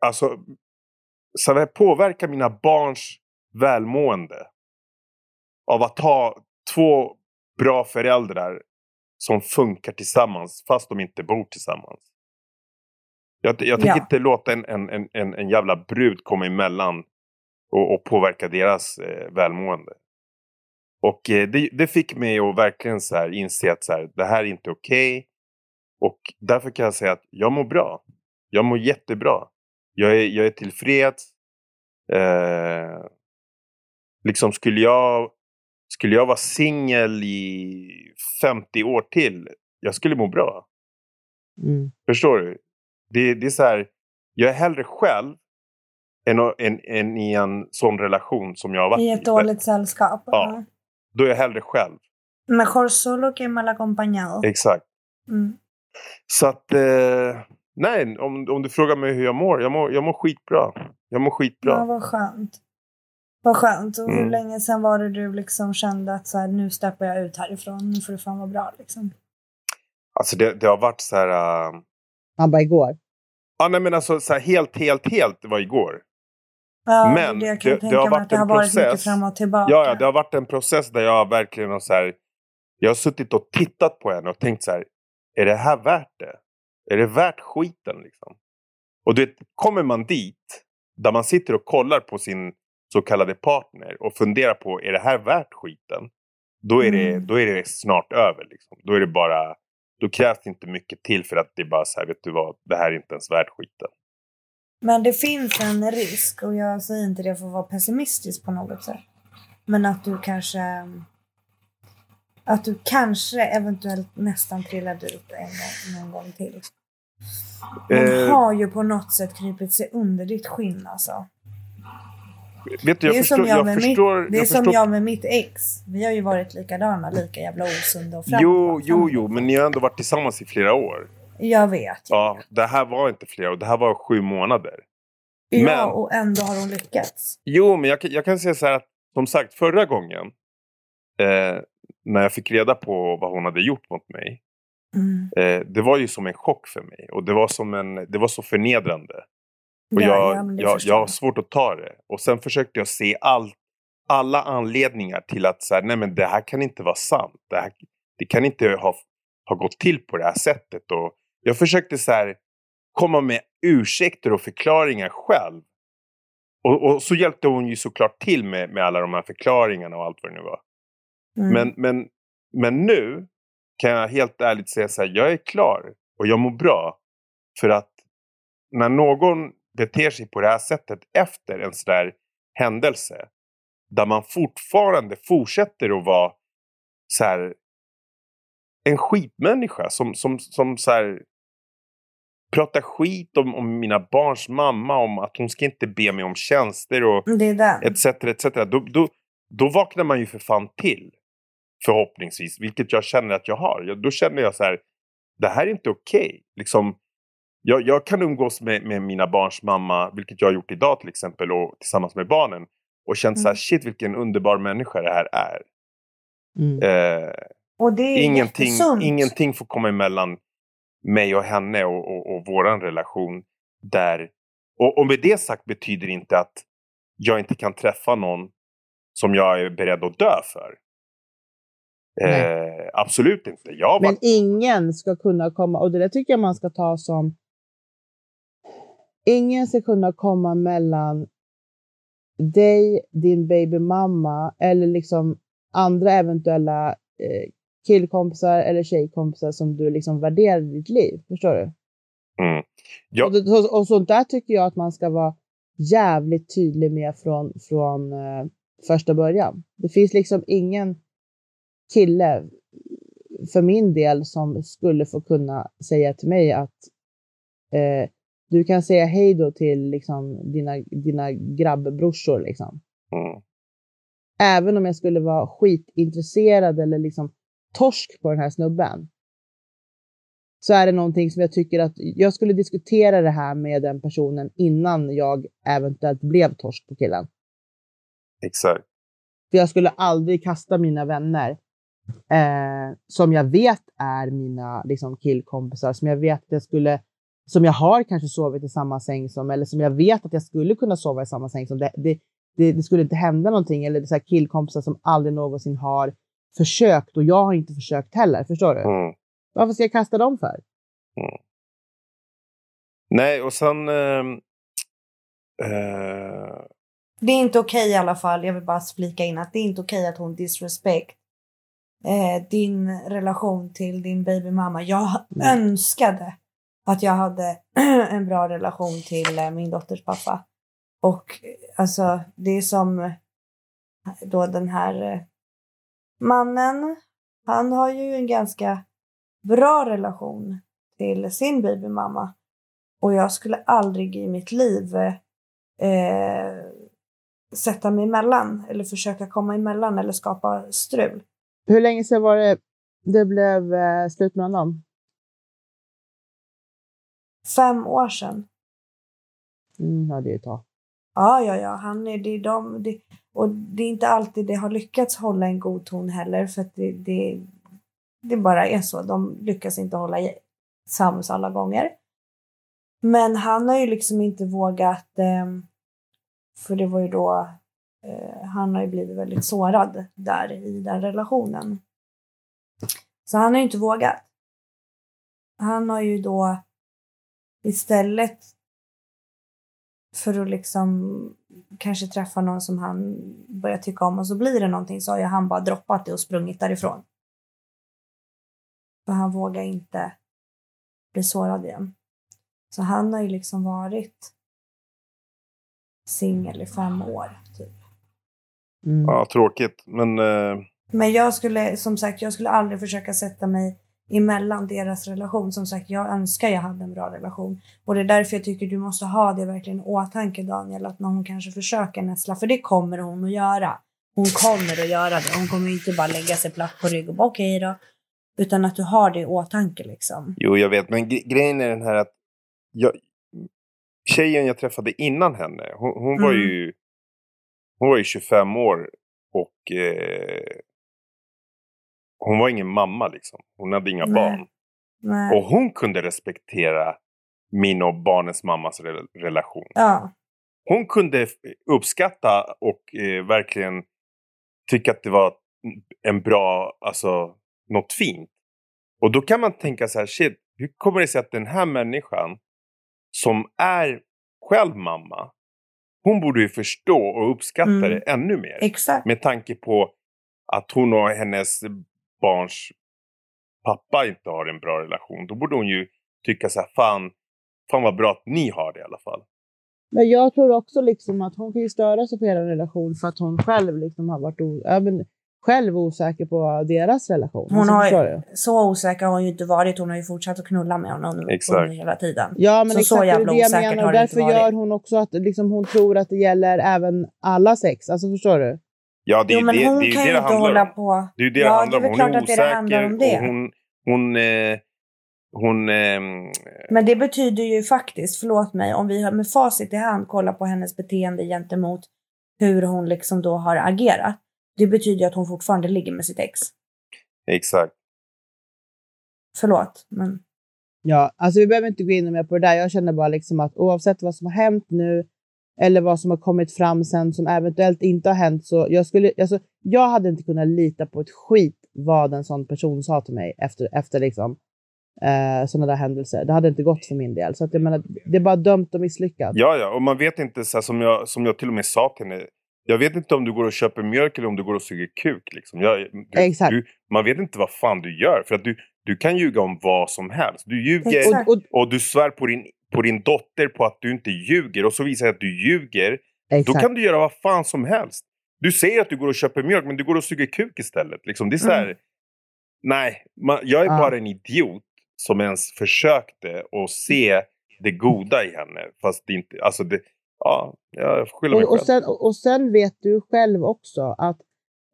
alltså så här, påverka mina barns välmående av att ha två bra föräldrar som funkar tillsammans fast de inte bor tillsammans. Jag, jag tänker Ja. inte låta en, en, en, en, en jävla brud komma emellan och, och påverka deras eh, välmående. Och eh, det, det fick mig att verkligen så här inse att så här, det här är inte okej. Och därför kan jag säga att jag mår bra. Jag mår jättebra. Jag är, jag är tillfreds. Eh, liksom skulle jag, skulle jag vara singel i 50 år till, jag skulle må bra. Mm. Förstår du? Det, det är så här, jag är hellre själv än, än, än i en sån relation som jag har varit I ett dåligt sällskap. Ja. Då är jag hellre själv. Mejor solo que mal acompañado. Exakt. Mm. Så att, eh, nej, om, om du frågar mig hur jag mår, jag mår, jag mår skitbra. Jag mår skitbra. Ja, vad skönt. Vad skönt. Och hur Mm. länge sedan var det du liksom kände att så här, nu steppar jag ut härifrån. Nu får det fan vara bra liksom. Alltså det, det har varit så här... Uh, Han bara igår. ja, nej, men alltså så här, helt, helt, helt var igår. Ja, Men det, jag kan det- tänka det har varit att det har en varit mycket process. fram och tillbaka. Ja, ja, det har varit en process där jag verkligen har så här, Jag har suttit och tittat på henne och tänkt så här. Är det här värt det? Är det värt skiten liksom? Och du vet, kommer man dit. Där man sitter och kollar på sin så kallade partner. Och funderar på, är det här värt skiten? Då är, det, Mm. då är det snart över liksom. Då är det bara. Då krävs det inte mycket till för att det är bara så här, vet du vad, det här är inte ens värt skiten. Men det finns en risk och jag säger inte det för att vara pessimistisk på något sätt. Men att du kanske att du kanske eventuellt nästan trillade ut en gång, någon gång till. Hon Eh. har ju på något sätt krypit sig under ditt skinn alltså. vet du, jag det är förstår, som jag, jag med förstår, mitt, det är jag som förstår jag med mitt ex. Vi har ju varit likadana, lika jävla osunda och framåt. Jo, jo, jo, men ni har ändå varit tillsammans i flera år. Jag vet. Ja, det här var inte flera år, det här var sju månader. Ja, men- och ändå har hon lyckats. Jo, men jag, kan- jag kan säga så här att som sagt förra gången eh, när jag fick reda på vad hon hade gjort mot mig. Mm. Eh, det var ju som en chock för mig och det var, som en, det var så förnedrande. Och Ja, jag, ja, jag, jag har svårt att ta det. Och sen försökte jag se all, alla anledningar till att så här, nej men det här kan inte vara sant. Det, här, det kan inte ha, ha gått till på det här sättet. Och jag försökte så här, komma med ursäkter och förklaringar själv. Och, och så hjälpte hon ju såklart till med, med alla de här förklaringarna och allt vad det nu var. Mm. Men, men, men nu kan jag helt ärligt säga så här, jag är klar och jag mår bra. För att när någon beter sig på det här sättet efter en sån där händelse. Där man fortfarande fortsätter att vara så här, en skitmänniska som, som, som så här, pratar skit om, om mina barns mamma, om att hon ska inte be mig om tjänster och etc. etc. Då, då, då vaknar man ju för fan till. Förhoppningsvis, vilket jag känner att jag har. Jag, då känner jag så här, det här är inte okej. Liksom, jag, jag kan umgås med, med mina barns mamma, vilket jag har gjort idag till exempel, och tillsammans med barnen. Och känt så här, Mm. shit vilken underbar människa det här är. Mm. Eh, och det är ingenting, ingenting får komma emellan mig och henne och, och, och våran relation. Där, och, och med det sagt betyder det inte att jag inte kan träffa någon som jag är beredd att dö för. Eh, absolut inte. Jag Men varit, ingen ska kunna komma, och det där tycker jag man ska ta som... Ingen ska kunna komma mellan dig, din babymamma eller liksom andra eventuella eh, killkompisar eller tjejkompisar som du liksom värderar i ditt liv. Förstår du? mm. Ja. Och, det- och sånt där tycker jag att man ska vara jävligt tydlig med från, från eh, första början. Det finns liksom ingen kille för min del som skulle få kunna säga till mig att eh, du kan säga hej då till liksom, dina, dina grabbbrorsor. Liksom. Mm. Även om jag skulle vara skitintresserad eller liksom torsk på den här snubben. Så är det någonting som jag tycker att jag skulle diskutera det här med den personen innan jag eventuellt blev torsk på killen. Exakt. För jag skulle aldrig kasta mina vänner eh, som jag vet är mina liksom, killkompisar, som jag vet att jag skulle, som jag har kanske sovit i samma säng som, eller som jag vet att jag skulle kunna sova i samma säng som. Det, det, det, det skulle inte hända någonting, eller så killkompisar som aldrig någonsin har försökt och jag har inte försökt heller. Förstår du? Mm. Varför ska jag kasta dem för? Nej, och sen... ehm, eh, Det är inte okej i alla fall. Jag vill bara flika in att det är inte okej att hon disrespect eh, din relation till din babymamma. Jag Nej. önskade att jag hade [clears throat] en bra relation till eh, min dotters pappa. Och eh, alltså det är som eh, då den här eh, mannen. Han har ju en ganska bra relation till sin babymamma. Och jag skulle aldrig i mitt liv eh, sätta mig emellan eller försöka komma emellan eller skapa strul. Hur länge sedan var det det blev eh, slut mellan dem? Fem år sedan. Mm, ja, det är ett tag. Ja, ja, ja. Han är, det är de, det, och det är inte alltid det har lyckats hålla en god ton heller. För att det, det, det bara är så. De lyckas inte hålla sams alla gånger. Men han har ju liksom inte vågat. Ehm, för det var ju då. Eh, han har ju blivit väldigt sårad där i den relationen. Så han har ju inte vågat. Han har ju då istället för att liksom kanske träffa någon som han börjar tycka om och så blir det någonting så har ju han bara droppat det och sprungit därifrån. För han vågar inte bli sårad igen. Så han har ju liksom varit singel i fem år. Typ. Mm. ja, tråkigt. Men... Eh, Men jag skulle, som sagt, jag skulle aldrig försöka sätta mig emellan deras relation. Som sagt, jag önskar jag hade en bra relation. Och det är därför jag tycker du måste ha det verkligen i åtanke Daniel. Att när hon kanske försöker näsla, för det kommer hon att göra. Hon kommer att göra det. Hon kommer inte bara lägga sig platt på rygg och bara okej okay då. Utan att du har det i åtanke liksom. Jo, jag vet. Men grejen är den här att jag, tjejen jag träffade innan henne, hon, hon mm. var ju hon var ju 25 år och eh, hon var ingen mamma liksom. Hon hade inga Nej. barn. Nej. Och hon kunde respektera min och barnens mammas re relation. Ja. Hon kunde uppskatta och eh, verkligen tycka att det var en bra, alltså något fint. Och då kan man tänka så här, shit, hur kommer det sig att den här människan som är själv mamma, hon borde ju förstå och uppskatta mm. det ännu mer. Exakt. Med tanke på att hon och hennes barns pappa inte har en bra relation. Då borde hon ju tycka så här, fan, fan vad bra att ni har det i alla fall. Men jag tror också liksom att hon kan ju störa sig på hela relation för att hon själv liksom har varit o- ja, men själv osäker på deras relation. Hon alltså, har, så osäker har hon ju inte varit. Hon har ju fortsatt att knulla med honom exakt. hela tiden. Ja, men så, exakt, så jävla det jag menar. Och därför gör hon också att liksom, hon tror att det gäller även alla sex. Alltså förstår du? Ja, det, jo, men det, hon det, kan ju inte hålla på. Det är det ja, det handlar om. Hon är osäker om det. och hon, hon, eh, hon eh, Men det betyder ju faktiskt, förlåt mig, om vi med facit i hand kollar på hennes beteende gentemot hur hon liksom då har agerat. Det betyder ju att hon fortfarande ligger med sitt ex. Exakt. Förlåt, men... Ja, alltså vi behöver inte gå in mer på det där. Jag känner bara liksom att oavsett vad som har hänt nu eller vad som har kommit fram sen som eventuellt inte har hänt så jag skulle, alltså, jag hade inte kunnat lita på ett skit vad en sån person sa till mig efter, efter liksom, eh, sådana där händelser. Det hade inte gått för min del. Så att jag menar, det är bara dömt och misslyckat. Ja, ja, och man vet inte, så här, som, jag, som jag till och med sa till henne, jag vet inte om du går och köper mjölk eller om du går och suger kuk. Liksom. Jag, du, Exakt. Du, man vet inte vad fan du gör. För att du, du kan ljuga om vad som helst. Du ljuger och, och, och, du svär på din, på din dotter på att du inte ljuger. Och så visar det att du ljuger. Exakt. Då kan du göra vad fan som helst. Du säger att du går och köper mjölk men du går och suger kuk istället. Liksom. Det är så här, mm. Nej, man, jag är ja. bara en idiot som ens försökte att se det goda i henne. Fast det inte, alltså det, ja, jag skyller mig och, och, sen, och sen vet du själv också att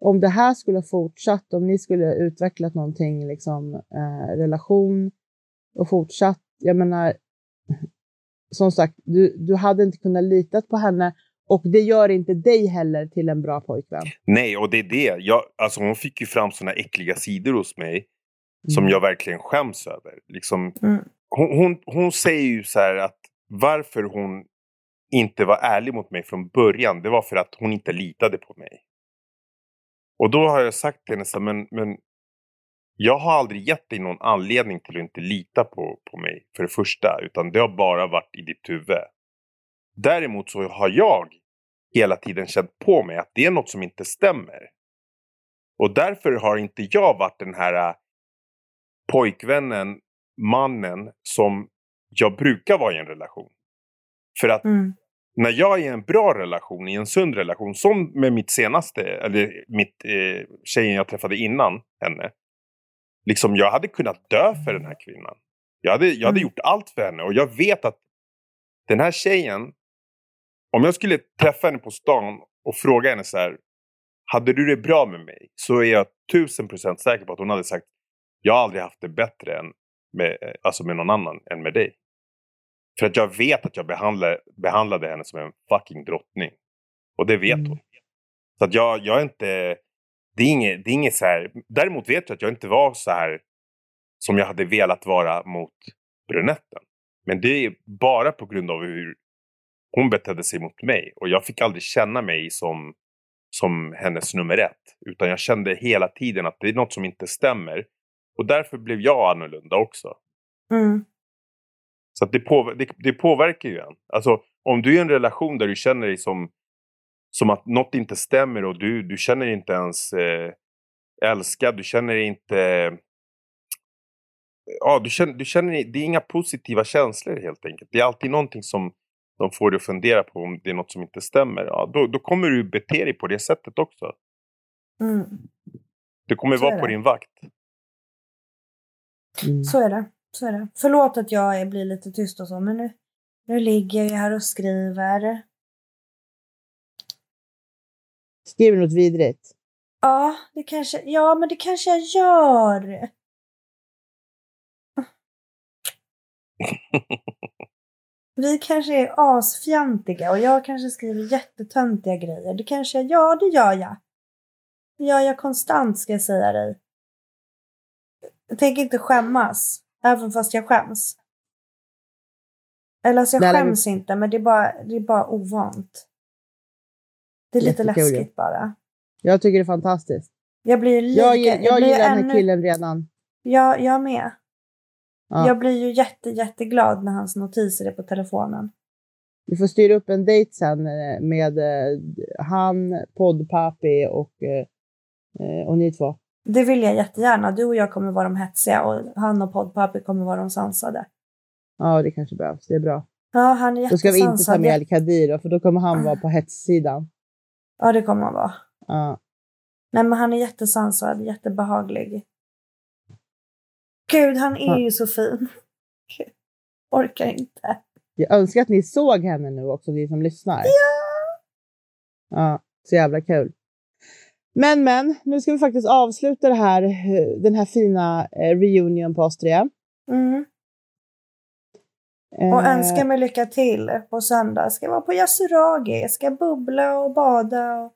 om det här skulle fortsatt, om ni skulle utvecklat någonting, liksom eh, relation och fortsatt, jag menar, som sagt, du, du hade inte kunnat lita på henne och det gör inte dig heller till en bra pojkvän. Nej, och det är det. Jag, alltså hon fick ju fram såna äckliga sidor hos mig mm. som jag verkligen skäms över. Liksom, mm. hon, hon, hon, säger ju så här att varför hon inte var ärlig mot mig från början, det var för att hon inte litade på mig. Och då har jag sagt till henne så men, men jag har aldrig gett dig någon anledning till att inte lita på, på mig för det första, utan det har bara varit i ditt huvud. Däremot så har jag hela tiden känt på mig att det är något som inte stämmer. Och därför har inte jag varit den här äh, pojkvännen, mannen som jag brukar vara i en relation. För att mm. när jag är i en bra relation, i en sund relation, som med mitt senaste, eller mitt, eh, tjejen jag träffade innan henne. Liksom jag hade kunnat dö för den här kvinnan. Jag hade, jag hade mm. gjort allt för henne och jag vet att den här tjejen, om jag skulle träffa henne på stan och fråga henne så här, hade du det bra med mig? Så är jag tusen procent säker på att hon hade sagt, jag har aldrig haft det bättre än med, alltså med någon annan än med dig. För att jag vet att jag behandlade, behandlade henne som en fucking drottning. Och det vet mm. hon. Så att jag, jag är inte... Det är inget, det är inget så här... Däremot vet jag att jag inte var så här som jag hade velat vara mot brunetten. Men det är bara på grund av hur hon betedde sig mot mig. Och jag fick aldrig känna mig som, som hennes nummer ett. Utan jag kände hela tiden att det är något som inte stämmer. Och därför blev jag annorlunda också. Mm. Så det, på, det, det, påverkar ju en. Alltså om du är i en relation där du känner dig som, som att något inte stämmer och du, du känner inte ens eh, älskad, du känner inte... Ja, du känner, du känner det är inga positiva känslor helt enkelt. Det är alltid någonting som de får dig att fundera på om det är något som inte stämmer. Ja, då, då kommer du bete dig på det sättet också. Mm. Du kommer vara på din vakt. Mm. Så är det. Så är det. Förlåt att jag är- blir lite tyst och så, men nu, nu ligger jag här och skriver. Skriver något vidrigt? Ja, det kanske, ja, men det kanske jag gör. [laughs] Vi kanske är asfjantiga och jag kanske skriver jättetöntiga grejer. Det kanske jag, ja det gör jag. Det gör jag konstant ska jag säga dig. Jag tänker inte skämmas, även fast jag skäms. Eller alltså jag Nej, skäms inte, men det är bara, det är bara ovant. Det är lite Jättekul läskigt bara. Jag tycker det är fantastiskt. Jag blir lika, Jag, jag, jag blir gillar den här ännu- killen redan. Jag, jag med. Ja. Jag blir ju jätte, jätteglad när hans notiser är på telefonen. Vi får styra upp en dejt sen eh, med eh, han, poddpapi och, eh, och ni två. Det vill jag jättegärna. Du och jag kommer vara de hetsiga och han och poddpapi kommer vara de sansade. Ja, det kanske behövs. Det är bra. Ja, han är Då ska vi inte ta jättesansad. med El-Kadir då, för då kommer han vara på hetssidan. Ja, det kommer han vara. Ja. Nej, men han är jättesansad, jättebehaglig. Gud, han är Ja. ju så fin. Gud, Orkar inte. Jag önskar att ni såg henne nu också, ni som lyssnar. Ja! Ja, så jävla kul. Men, men, nu ska vi faktiskt avsluta här, eh, den här fina eh, reunion på oss tre. Mm. Eh, Och önskar mig lycka till på söndag. Ska vara på Yasuragi, ska bubbla och bada och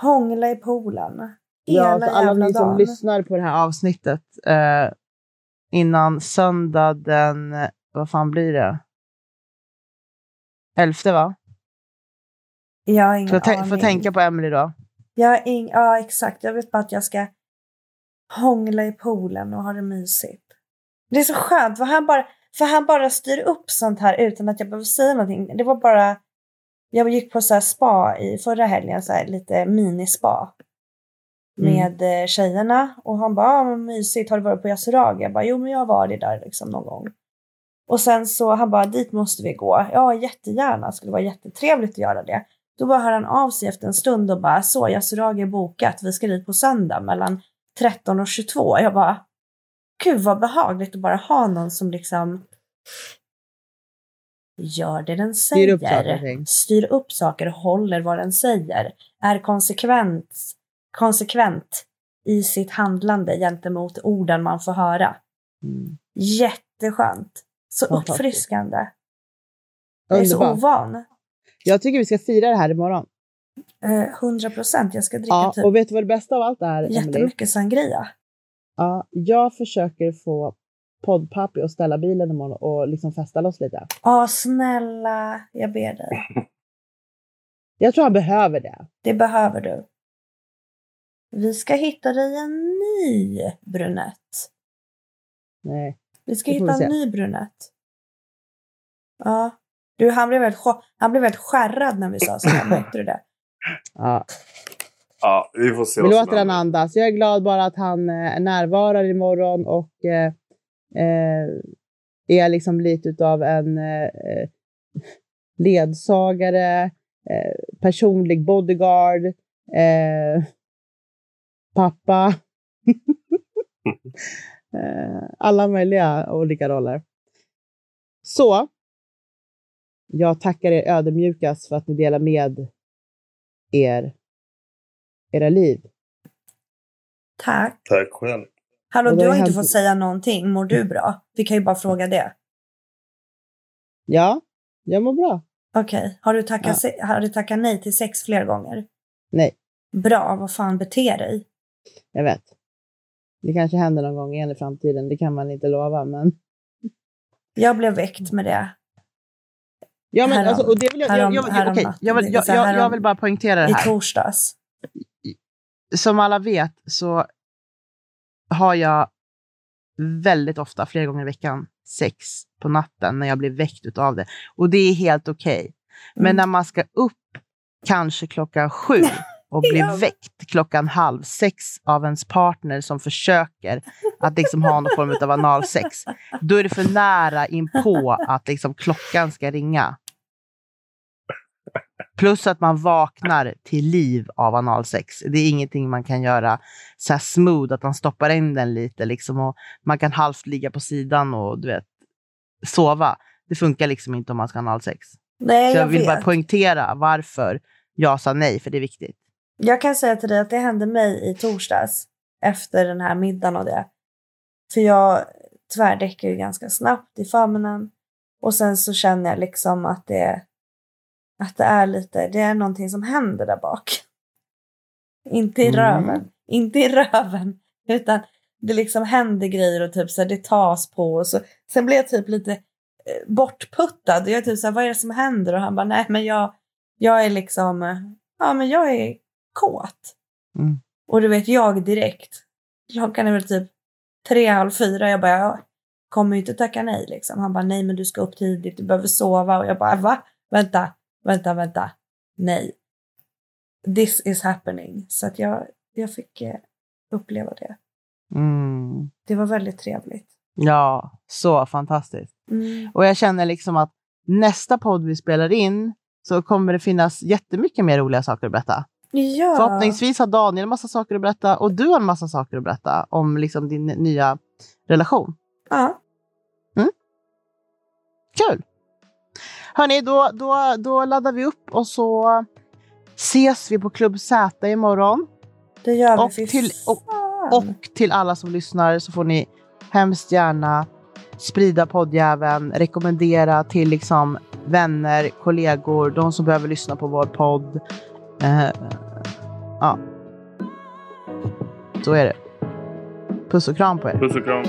hångla i poolen. Ja, Hela så alla jävla ni som lyssnar på det här avsnittet eh, innan söndag den, eh, vad fan blir det? Elfte va? Jag har ingen tän- aning. får tänka på Emily då. Jag ing- ja, exakt. Jag vet bara att jag ska hångla i poolen och ha det mysigt. Det är så skönt, för han bara, för han bara styr upp sånt här utan att jag behöver säga någonting. Det var bara... Jag gick på så spa i förra helgen, så här lite minispa. Mm. Med eh, tjejerna. Och han bara, ah, mysigt, har du varit på Yasuragi? Jag bara, jo men jag har varit där liksom någon gång. Och sen så, han bara, dit måste vi gå. Ja, jättegärna, skulle vara jättetrevligt att göra det. Då bara hör han av sig efter en stund och bara, så Yasuragi är bokat, vi ska dit på söndag mellan 13 och 22. Jag bara, gud vad behagligt att bara ha någon som liksom gör det den Styr upp saker och säger. Styr upp saker, håller vad den säger. Är konsekvent, konsekvent i sitt handlande gentemot orden man får höra. Mm. Jätteskönt. Så uppfriskande. Jag är så ovan. Jag tycker vi ska fira det här imorgon. Eh, 100 procent. Jag ska dricka Ja, typ och vet du vad det bästa av allt är, jättemycket sangria. Ja, jag försöker få poddpappi att ställa bilen imorgon och liksom festa loss lite. Ja, snälla. Jag ber dig. [laughs] Jag tror han behöver det. Det behöver du. Vi ska hitta dig en ny brunett. Nej. Vi ska hitta vi en ny brunett. Ja. Du, han blev väldigt, han blev väldigt skärrad när vi sa så. Märkte du det? Ja. Ja, vi får se Vi låter han andas. Jag är glad bara att han eh, närvarar imorgon och eh, eh, är liksom lite utav en eh, eh, ledsagare, eh, personlig bodyguard, eh, pappa. [laughs] eh, alla möjliga olika roller. Så. Jag tackar er ödmjukast för att ni delar med er era liv. Tack. Tack själv. Hallå, du har inte hänt- fått säga någonting. Mår du bra? Vi kan ju bara fråga det. Ja, jag mår bra. Okej. Har, du tackat Ja. har du tackat nej till sex fler gånger? Nej, Bra. Vad fan, bete dig. jag vet. Det kanske händer någon gång igen i framtiden. Det kan man inte lova, men... Jag blev väckt med det Ja, men Härom- alltså, och det vill jag, jag, härom- jag, jag, okej, härom jag, vill, jag, jag, jag bara poängtera det i här. torsdags. Som alla vet så har jag väldigt ofta, flera gånger i veckan, sex på natten när jag blir väckt av det. Och det är helt okej. Men Mm. när man ska upp kanske klockan sju och bli [laughs] Ja. väckt klockan halv sex av ens partner som försöker att liksom ha någon form av analsex, då är det för nära in på att liksom klockan ska ringa. Plus att man vaknar till liv av analsex. Det är ingenting man kan göra så här smooth, att man stoppar in den lite liksom och man kan halvt ligga på sidan och du vet, sova. Det funkar liksom inte om man ska ha analsex. Nej, Så jag, jag vill vet. bara poängtera varför jag sa nej, för det är viktigt. Jag kan säga till dig att det hände mig i torsdags efter den här middagen och det. För jag tvärdäcker ju ganska snabbt i famnen och sen så känner jag liksom att det, att det är lite, det är någonting som händer där bak. [laughs] Inte i Mm. röven, inte i [laughs] röven, utan det liksom händer grejer och typ så här, det tas på och så. Sen blir jag typ lite eh, bortputtad och jag typ så här, vad är det som händer? Och han bara, nej men jag, jag är liksom, eh, ja men jag är kåt. Mm. Och du vet jag direkt, klockan är väl typ tre, halv fyra, jag bara, jag kommer ju inte tacka nej liksom. Han bara, nej men du ska upp tidigt, du behöver sova. Och jag bara, va? Vänta, vänta, vänta, nej. This is happening. Så att jag, jag fick eh, uppleva det. Mm. Det var väldigt trevligt. Ja, så fantastiskt. Mm. Och jag känner liksom att nästa podd vi spelar in så kommer det finnas jättemycket mer roliga saker att berätta. Ja. Förhoppningsvis har Daniel en massa saker att berätta och du har en massa saker att berätta om liksom din nya relation. Ja. Kul! Hörni, då, då, då laddar vi upp och så ses vi på Klubb Z imorgon. Det gör vi. Och Fy till- och-. Och till alla som lyssnar så får ni hemskt gärna sprida poddjäveln, rekommendera till liksom vänner, kollegor, de som behöver lyssna på vår podd. Eh, ja. Så är det. Puss och kram på er. Puss och kram.